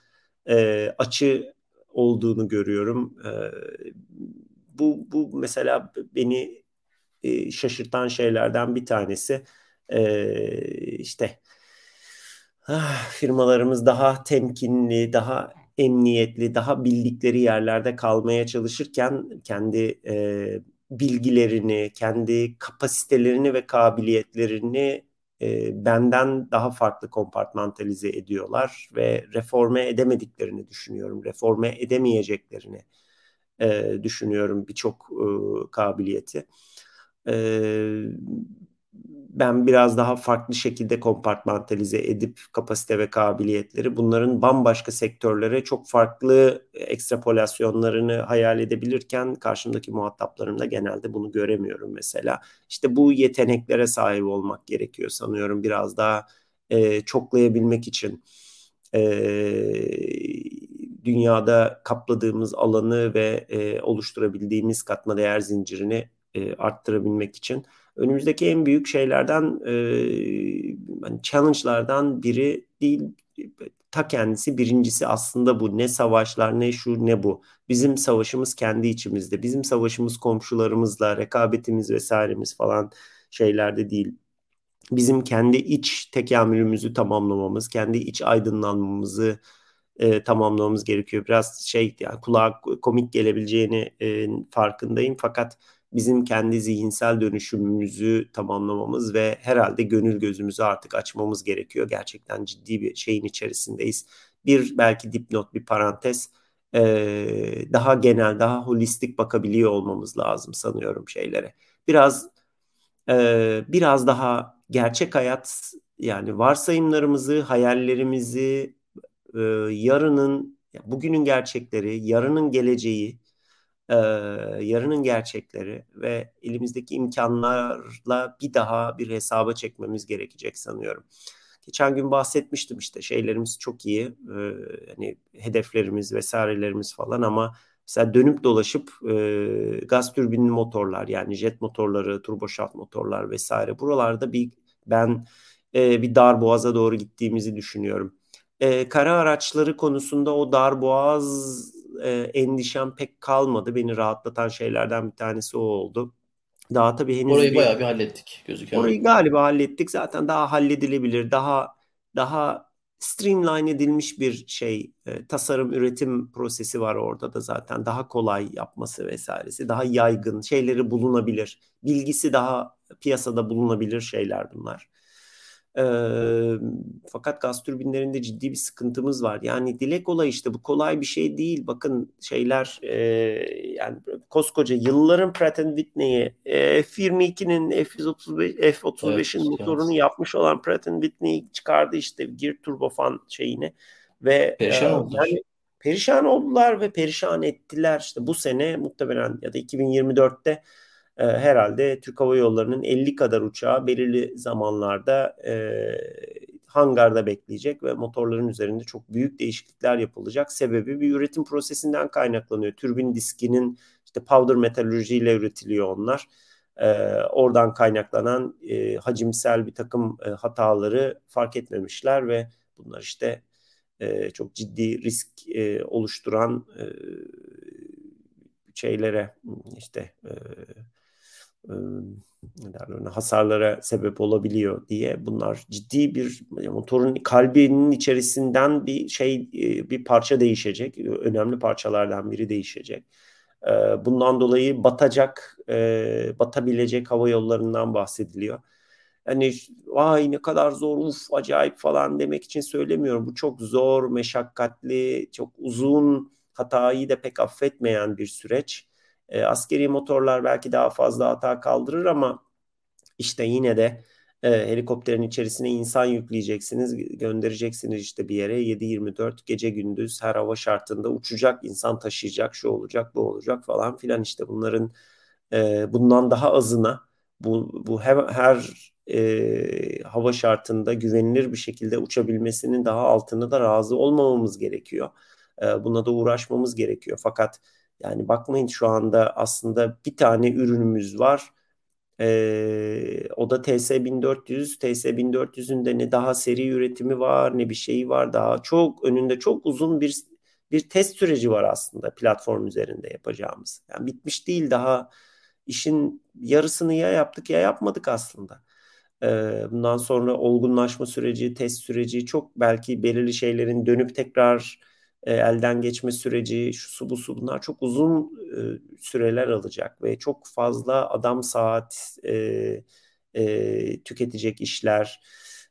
e, açı olduğunu görüyorum. E, bu, bu mesela beni e, şaşırtan şeylerden bir tanesi. E, işte ah, firmalarımız daha temkinli, daha emniyetli, daha bildikleri yerlerde kalmaya çalışırken kendi e, bilgilerini, kendi kapasitelerini ve kabiliyetlerini e, benden daha farklı kompartmantalize ediyorlar ve reforme edemediklerini düşünüyorum. Reforme edemeyeceklerini e, düşünüyorum birçok e, kabiliyeti. E, ben biraz daha farklı şekilde kompartmantalize edip kapasite ve kabiliyetleri bunların bambaşka sektörlere çok farklı ekstrapolasyonlarını hayal edebilirken karşımdaki muhataplarımda genelde bunu göremiyorum mesela. İşte bu yeteneklere sahip olmak gerekiyor sanıyorum biraz daha e, çoklayabilmek için. E, dünyada kapladığımız alanı ve e, oluşturabildiğimiz katma değer zincirini e, arttırabilmek için önümüzdeki en büyük şeylerden e, yani challenge'lardan biri değil ta kendisi birincisi aslında bu. Ne savaşlar ne şu ne bu. Bizim savaşımız kendi içimizde. Bizim savaşımız komşularımızla rekabetimiz vesairemiz falan şeylerde değil. Bizim kendi iç tekamülümüzü tamamlamamız kendi iç aydınlanmamızı e, tamamlamamız gerekiyor. Biraz şey yani kulağa komik gelebileceğini e, farkındayım. Fakat bizim kendi zihinsel dönüşümümüzü tamamlamamız ve herhalde gönül gözümüzü artık açmamız gerekiyor. Gerçekten ciddi bir şeyin içerisindeyiz. Bir belki dipnot, bir parantez daha genel, daha holistik bakabiliyor olmamız lazım sanıyorum şeylere. Biraz biraz daha gerçek hayat yani varsayımlarımızı, hayallerimizi, yarının, bugünün gerçekleri, yarının geleceği e, yarının gerçekleri ve elimizdeki imkanlarla bir daha bir hesaba çekmemiz gerekecek sanıyorum. Geçen gün bahsetmiştim işte şeylerimiz çok iyi, e, hani hedeflerimiz vesairelerimiz falan ama mesela dönüp dolaşıp e, gaz türbinli motorlar yani jet motorları, turboşaft motorlar vesaire buralarda bir ben e, bir dar boğaza doğru gittiğimizi düşünüyorum. E, kara araçları konusunda o dar boğaz e, endişem pek kalmadı. Beni rahatlatan şeylerden bir tanesi o oldu. Daha tabii henüz Orayı bir, bayağı bir hallettik gözüküyor. Orayı galiba hallettik. Zaten daha halledilebilir, daha daha streamline edilmiş bir şey e, tasarım üretim prosesi var orada da zaten daha kolay yapması vesairesi daha yaygın şeyleri bulunabilir bilgisi daha piyasada bulunabilir şeyler bunlar. E, fakat gaz türbinlerinde ciddi bir sıkıntımız var. Yani dilek olay işte bu kolay bir şey değil. Bakın şeyler e, yani koskoca yılların Pratt Whitney'i e, F22'nin F-135 F-35'in evet, motorunu evet. yapmış olan Pratt Whitney çıkardı işte Gear Turbofan şeyini ve perişan e, oldular. Yani, perişan oldular ve perişan ettiler. İşte bu sene muhtemelen ya da 2024'te e, herhalde Türk Hava Yolları'nın 50 kadar uçağı belirli zamanlarda e, hangarda bekleyecek ve motorların üzerinde çok büyük değişiklikler yapılacak. Sebebi bir üretim prosesinden kaynaklanıyor. Türbin diskinin işte powder metalürjiyle üretiliyor onlar. E, oradan kaynaklanan e, hacimsel bir takım e, hataları fark etmemişler ve bunlar işte e, çok ciddi risk e, oluşturan e, şeylere işte e, derler hasarlara sebep olabiliyor diye. Bunlar ciddi bir motorun kalbinin içerisinden bir şey bir parça değişecek. Önemli parçalardan biri değişecek. Bundan dolayı batacak batabilecek hava yollarından bahsediliyor. Hani vay ne kadar zor uf acayip falan demek için söylemiyorum. Bu çok zor meşakkatli çok uzun hatayı da pek affetmeyen bir süreç e, askeri motorlar belki daha fazla hata kaldırır ama işte yine de e, helikopterin içerisine insan yükleyeceksiniz, göndereceksiniz işte bir yere 7-24 gece gündüz her hava şartında uçacak, insan taşıyacak, şu olacak, bu olacak falan filan işte bunların e, bundan daha azına bu, bu her, her e, hava şartında güvenilir bir şekilde uçabilmesinin daha altına da razı olmamamız gerekiyor. E, buna da uğraşmamız gerekiyor. Fakat yani bakmayın şu anda aslında bir tane ürünümüz var. Ee, o da TS1400. TS1400'ün de ne daha seri üretimi var ne bir şeyi var. Daha çok önünde çok uzun bir bir test süreci var aslında platform üzerinde yapacağımız. Yani bitmiş değil daha işin yarısını ya yaptık ya yapmadık aslında. Ee, bundan sonra olgunlaşma süreci, test süreci çok belki belirli şeylerin dönüp tekrar e, elden geçme süreci, şu su bu su bunlar çok uzun e, süreler alacak ve çok fazla adam saat e, tüketecek işler.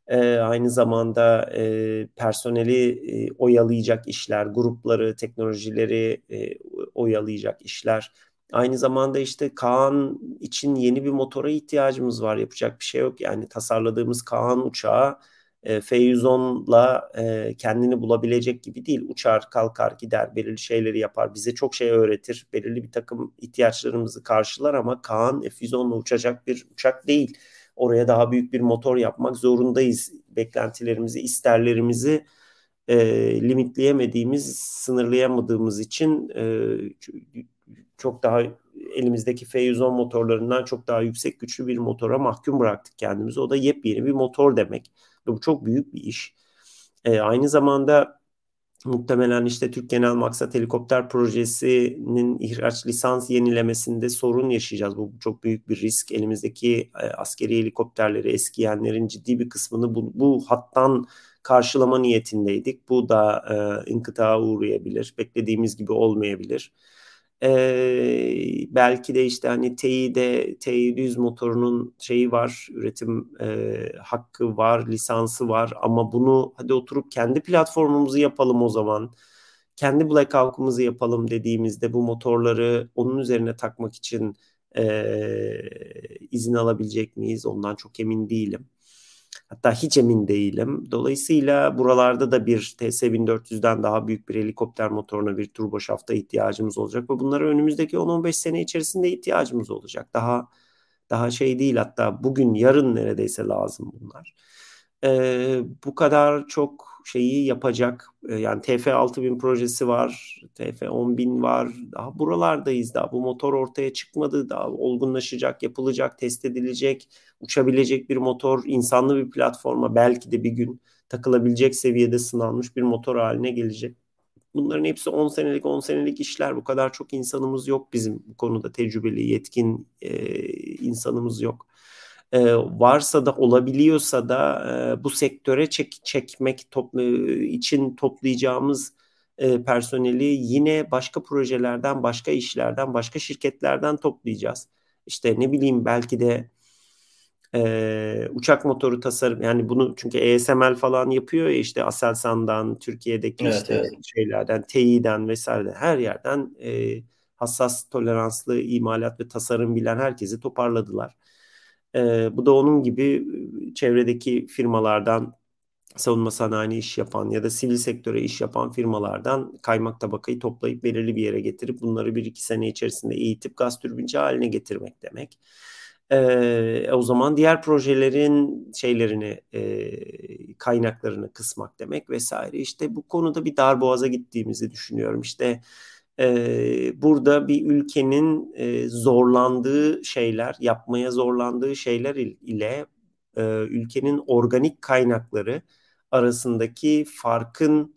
E, aynı zamanda e, personeli e, oyalayacak işler, grupları, teknolojileri e, oyalayacak işler. Aynı zamanda işte Kaan için yeni bir motora ihtiyacımız var. Yapacak bir şey yok. Yani tasarladığımız Kaan uçağı e, F110'la e, kendini bulabilecek gibi değil. Uçar, kalkar, gider, belirli şeyleri yapar. Bize çok şey öğretir. Belirli bir takım ihtiyaçlarımızı karşılar ama Kaan F110'la uçacak bir uçak değil. Oraya daha büyük bir motor yapmak zorundayız. Beklentilerimizi, isterlerimizi e, limitleyemediğimiz, sınırlayamadığımız için e, çok daha elimizdeki F110 motorlarından çok daha yüksek güçlü bir motora mahkum bıraktık kendimizi. O da yepyeni bir motor demek. Bu çok büyük bir iş. E, aynı zamanda muhtemelen işte Türk Genel Maksat Helikopter Projesi'nin ihraç lisans yenilemesinde sorun yaşayacağız. Bu çok büyük bir risk. Elimizdeki e, askeri helikopterleri eskiyenlerin ciddi bir kısmını bu, bu hattan karşılama niyetindeydik. Bu da e, inkıtağa uğrayabilir. Beklediğimiz gibi olmayabilir. Ee, belki de işte hani TEİ'de T700 motorunun şeyi var, üretim e, hakkı var, lisansı var ama bunu hadi oturup kendi platformumuzu yapalım o zaman. Kendi Black yapalım dediğimizde bu motorları onun üzerine takmak için e, izin alabilecek miyiz? Ondan çok emin değilim. Hatta hiç emin değilim. Dolayısıyla buralarda da bir TS-1400'den daha büyük bir helikopter motoruna bir turboşafta ihtiyacımız olacak ve bunlara önümüzdeki 10-15 sene içerisinde ihtiyacımız olacak. Daha daha şey değil hatta bugün yarın neredeyse lazım bunlar. Ee, bu kadar çok şeyi yapacak yani TF 6000 projesi var, TF 10000 var. Daha buralardayız daha bu motor ortaya çıkmadı. Daha olgunlaşacak, yapılacak, test edilecek, uçabilecek bir motor, insanlı bir platforma belki de bir gün takılabilecek seviyede sınanmış bir motor haline gelecek. Bunların hepsi 10 senelik 10 senelik işler. Bu kadar çok insanımız yok bizim bu konuda tecrübeli, yetkin e, insanımız yok. E, varsa da olabiliyorsa da e, bu sektöre çek, çekmek top, e, için toplayacağımız e, personeli yine başka projelerden, başka işlerden, başka şirketlerden toplayacağız. İşte ne bileyim belki de e, uçak motoru tasarım yani bunu çünkü ESML falan yapıyor ya işte Aselsan'dan Türkiye'deki evet, işte evet. şeylerden TEİ'den vesaire her yerden e, hassas toleranslı imalat ve tasarım bilen herkesi toparladılar. E, bu da onun gibi çevredeki firmalardan savunma sanayi iş yapan ya da sivil sektöre iş yapan firmalardan kaymak tabakayı toplayıp belirli bir yere getirip bunları bir iki sene içerisinde eğitip gaz türbinci haline getirmek demek. E, o zaman diğer projelerin şeylerini e, kaynaklarını kısmak demek vesaire. İşte bu konuda bir darboğaza gittiğimizi düşünüyorum. İşte e, burada bir ülkenin e, zorlandığı şeyler, yapmaya zorlandığı şeyler ile e, ülkenin organik kaynakları arasındaki farkın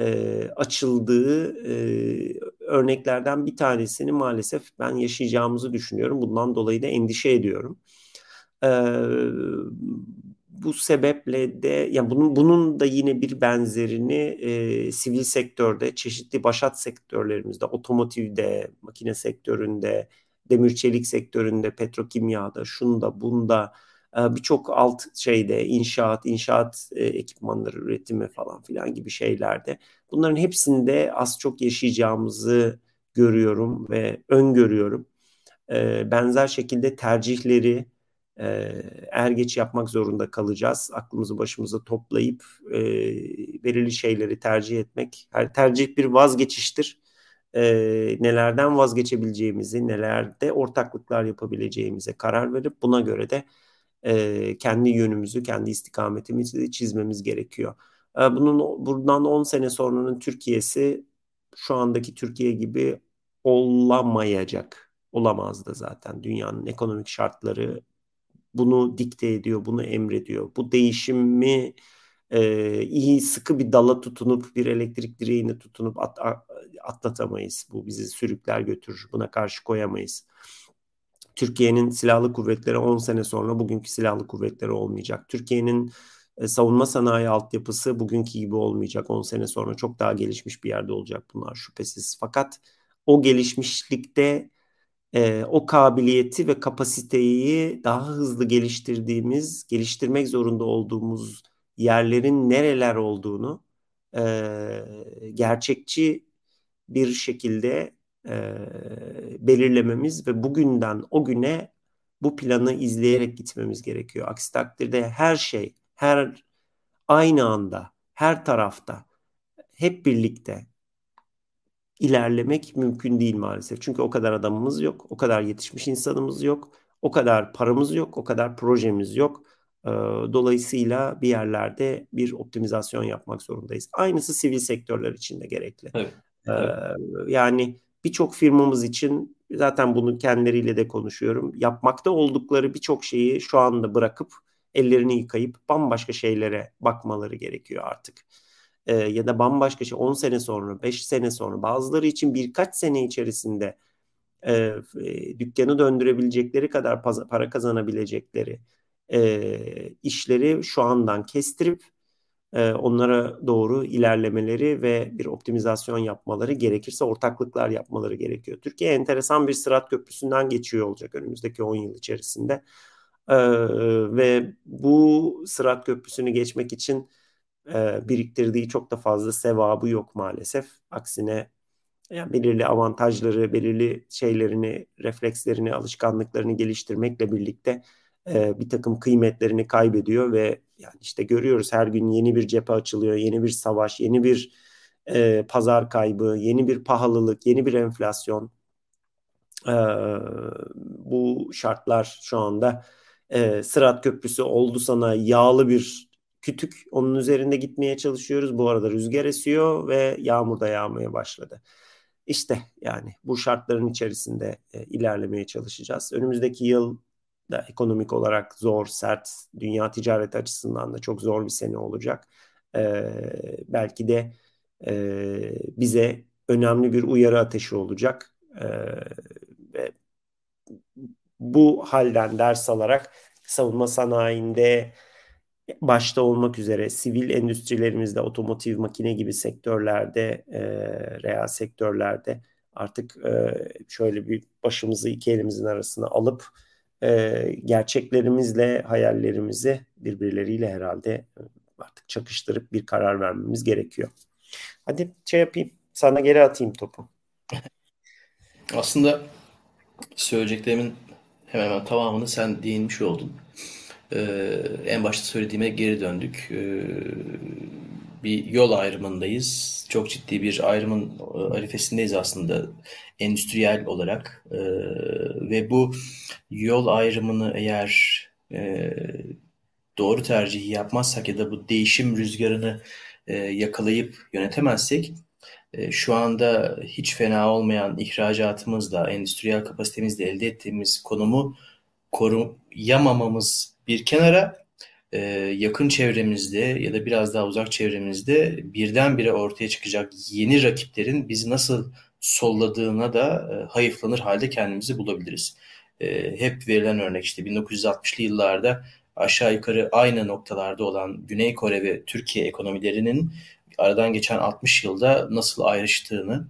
e, açıldığı e, örneklerden bir tanesini maalesef ben yaşayacağımızı düşünüyorum. Bundan dolayı da endişe ediyorum. E, bu sebeple de yani bunun bunun da yine bir benzerini e, sivil sektörde, çeşitli başat sektörlerimizde, otomotivde, makine sektöründe, demir çelik sektöründe, petrokimyada, şunda, bunda e, birçok alt şeyde inşaat, inşaat e, ekipmanları üretimi falan filan gibi şeylerde bunların hepsinde az çok yaşayacağımızı görüyorum ve öngörüyorum. E, benzer şekilde tercihleri er geç yapmak zorunda kalacağız. Aklımızı başımıza toplayıp belirli şeyleri tercih etmek. Her tercih bir vazgeçiştir. nelerden vazgeçebileceğimizi, nelerde ortaklıklar yapabileceğimize karar verip buna göre de e, kendi yönümüzü, kendi istikametimizi çizmemiz gerekiyor. E, bunun buradan 10 sene sonranın Türkiye'si şu andaki Türkiye gibi olamayacak. Olamaz da zaten. Dünyanın ekonomik şartları bunu dikte ediyor, bunu emrediyor. Bu değişimi e, iyi sıkı bir dala tutunup bir elektrik direğine tutunup at, atlatamayız. Bu bizi sürükler götürür. Buna karşı koyamayız. Türkiye'nin silahlı kuvvetleri 10 sene sonra bugünkü silahlı kuvvetleri olmayacak. Türkiye'nin e, savunma sanayi altyapısı bugünkü gibi olmayacak. 10 sene sonra çok daha gelişmiş bir yerde olacak bunlar şüphesiz. Fakat o gelişmişlikte e, o kabiliyeti ve kapasiteyi daha hızlı geliştirdiğimiz, geliştirmek zorunda olduğumuz yerlerin nereler olduğunu e, gerçekçi bir şekilde e, belirlememiz ve bugünden o güne bu planı izleyerek gitmemiz gerekiyor. Aksi takdirde her şey, her aynı anda, her tarafta, hep birlikte ilerlemek mümkün değil maalesef. Çünkü o kadar adamımız yok, o kadar yetişmiş insanımız yok, o kadar paramız yok, o kadar projemiz yok. Dolayısıyla bir yerlerde bir optimizasyon yapmak zorundayız. Aynısı sivil sektörler için de gerekli. Evet. Evet. Yani birçok firmamız için zaten bunu kendileriyle de konuşuyorum. Yapmakta oldukları birçok şeyi şu anda bırakıp ellerini yıkayıp bambaşka şeylere bakmaları gerekiyor artık. Ee, ya da bambaşka şey 10 sene sonra, 5 sene sonra bazıları için birkaç sene içerisinde e, e, dükkanı döndürebilecekleri kadar para kazanabilecekleri e, işleri şu andan kestirip e, onlara doğru ilerlemeleri ve bir optimizasyon yapmaları gerekirse ortaklıklar yapmaları gerekiyor. Türkiye enteresan bir sırat köprüsünden geçiyor olacak önümüzdeki 10 yıl içerisinde. E, ve bu sırat köprüsünü geçmek için e, biriktirdiği çok da fazla sevabı yok maalesef. Aksine yani belirli avantajları, belirli şeylerini, reflekslerini, alışkanlıklarını geliştirmekle birlikte e, bir takım kıymetlerini kaybediyor ve yani işte görüyoruz her gün yeni bir cephe açılıyor, yeni bir savaş, yeni bir e, pazar kaybı, yeni bir pahalılık, yeni bir enflasyon. E, bu şartlar şu anda e, Sırat Köprüsü oldu sana yağlı bir kütük. Onun üzerinde gitmeye çalışıyoruz. Bu arada rüzgar esiyor ve yağmur da yağmaya başladı. İşte yani bu şartların içerisinde e, ilerlemeye çalışacağız. Önümüzdeki yıl da ekonomik olarak zor, sert, dünya ticaret açısından da çok zor bir sene olacak. E, belki de e, bize önemli bir uyarı ateşi olacak. E, ve bu halden ders alarak savunma sanayinde başta olmak üzere sivil endüstrilerimizde, otomotiv, makine gibi sektörlerde, e, reel sektörlerde artık e, şöyle bir başımızı iki elimizin arasına alıp e, gerçeklerimizle hayallerimizi birbirleriyle herhalde e, artık çakıştırıp bir karar vermemiz gerekiyor. Hadi şey yapayım, sana geri atayım topu. Aslında söyleyeceklerimin hemen hemen tamamını sen değinmiş oldun. Ee, en başta söylediğime geri döndük. Ee, bir yol ayrımındayız. Çok ciddi bir ayrımın e, arifesindeyiz aslında endüstriyel olarak. Ee, ve bu yol ayrımını eğer e, doğru tercihi yapmazsak ya da bu değişim rüzgarını e, yakalayıp yönetemezsek şu anda hiç fena olmayan ihracatımızla, endüstriyel kapasitemizle elde ettiğimiz konumu koruyamamamız bir kenara e, yakın çevremizde ya da biraz daha uzak çevremizde birdenbire ortaya çıkacak yeni rakiplerin bizi nasıl solladığına da e, hayıflanır halde kendimizi bulabiliriz. E, hep verilen örnek işte 1960'lı yıllarda aşağı yukarı aynı noktalarda olan Güney Kore ve Türkiye ekonomilerinin aradan geçen 60 yılda nasıl ayrıştığını,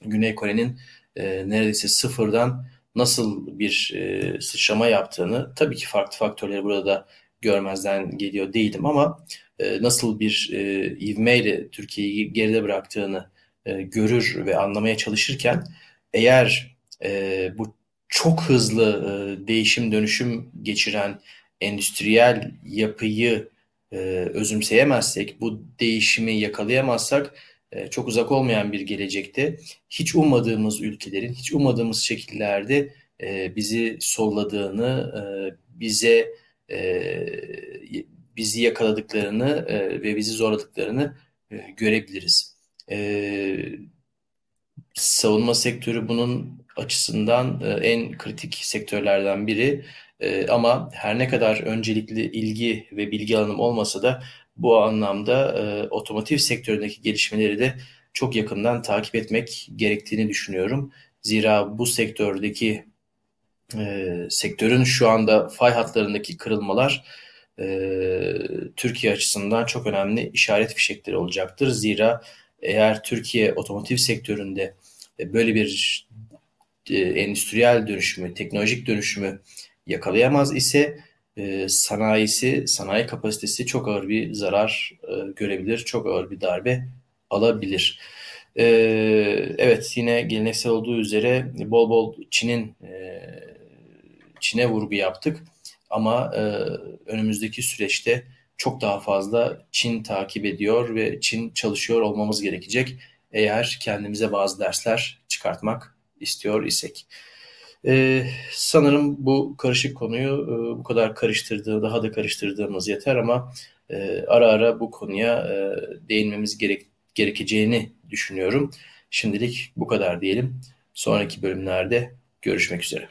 Güney Kore'nin e, neredeyse sıfırdan nasıl bir e, sıçrama yaptığını tabii ki farklı faktörleri burada da görmezden geliyor değilim ama e, nasıl bir e, ivmeyle Türkiye'yi geride bıraktığını e, görür ve anlamaya çalışırken eğer e, bu çok hızlı e, değişim dönüşüm geçiren endüstriyel yapıyı e, özümseyemezsek, bu değişimi yakalayamazsak çok uzak olmayan bir gelecekte hiç ummadığımız ülkelerin, hiç ummadığımız şekillerde e, bizi solladığını, e, bize bizi yakaladıklarını ve bizi zorladıklarını görebiliriz. Savunma sektörü bunun açısından en kritik sektörlerden biri. Ama her ne kadar öncelikli ilgi ve bilgi alanım olmasa da bu anlamda e, otomotiv sektöründeki gelişmeleri de çok yakından takip etmek gerektiğini düşünüyorum. Zira bu sektördeki e, sektörün şu anda fay hatlarındaki kırılmalar e, Türkiye açısından çok önemli işaret fişekleri olacaktır. Zira eğer Türkiye otomotiv sektöründe e, böyle bir e, endüstriyel dönüşümü, teknolojik dönüşümü yakalayamaz ise e, sanayisi, sanayi kapasitesi çok ağır bir zarar e, görebilir, çok ağır bir darbe alabilir. E, evet yine geleneksel olduğu üzere bol bol Çin'in e, Çin'e vurgu yaptık ama e, önümüzdeki süreçte çok daha fazla Çin takip ediyor ve Çin çalışıyor olmamız gerekecek eğer kendimize bazı dersler çıkartmak istiyor isek. Ee, sanırım bu karışık konuyu e, bu kadar karıştırdığı, daha da karıştırdığımız yeter ama e, ara ara bu konuya e, değinmemiz gerek, gerekeceğini düşünüyorum. Şimdilik bu kadar diyelim. Sonraki bölümlerde görüşmek üzere.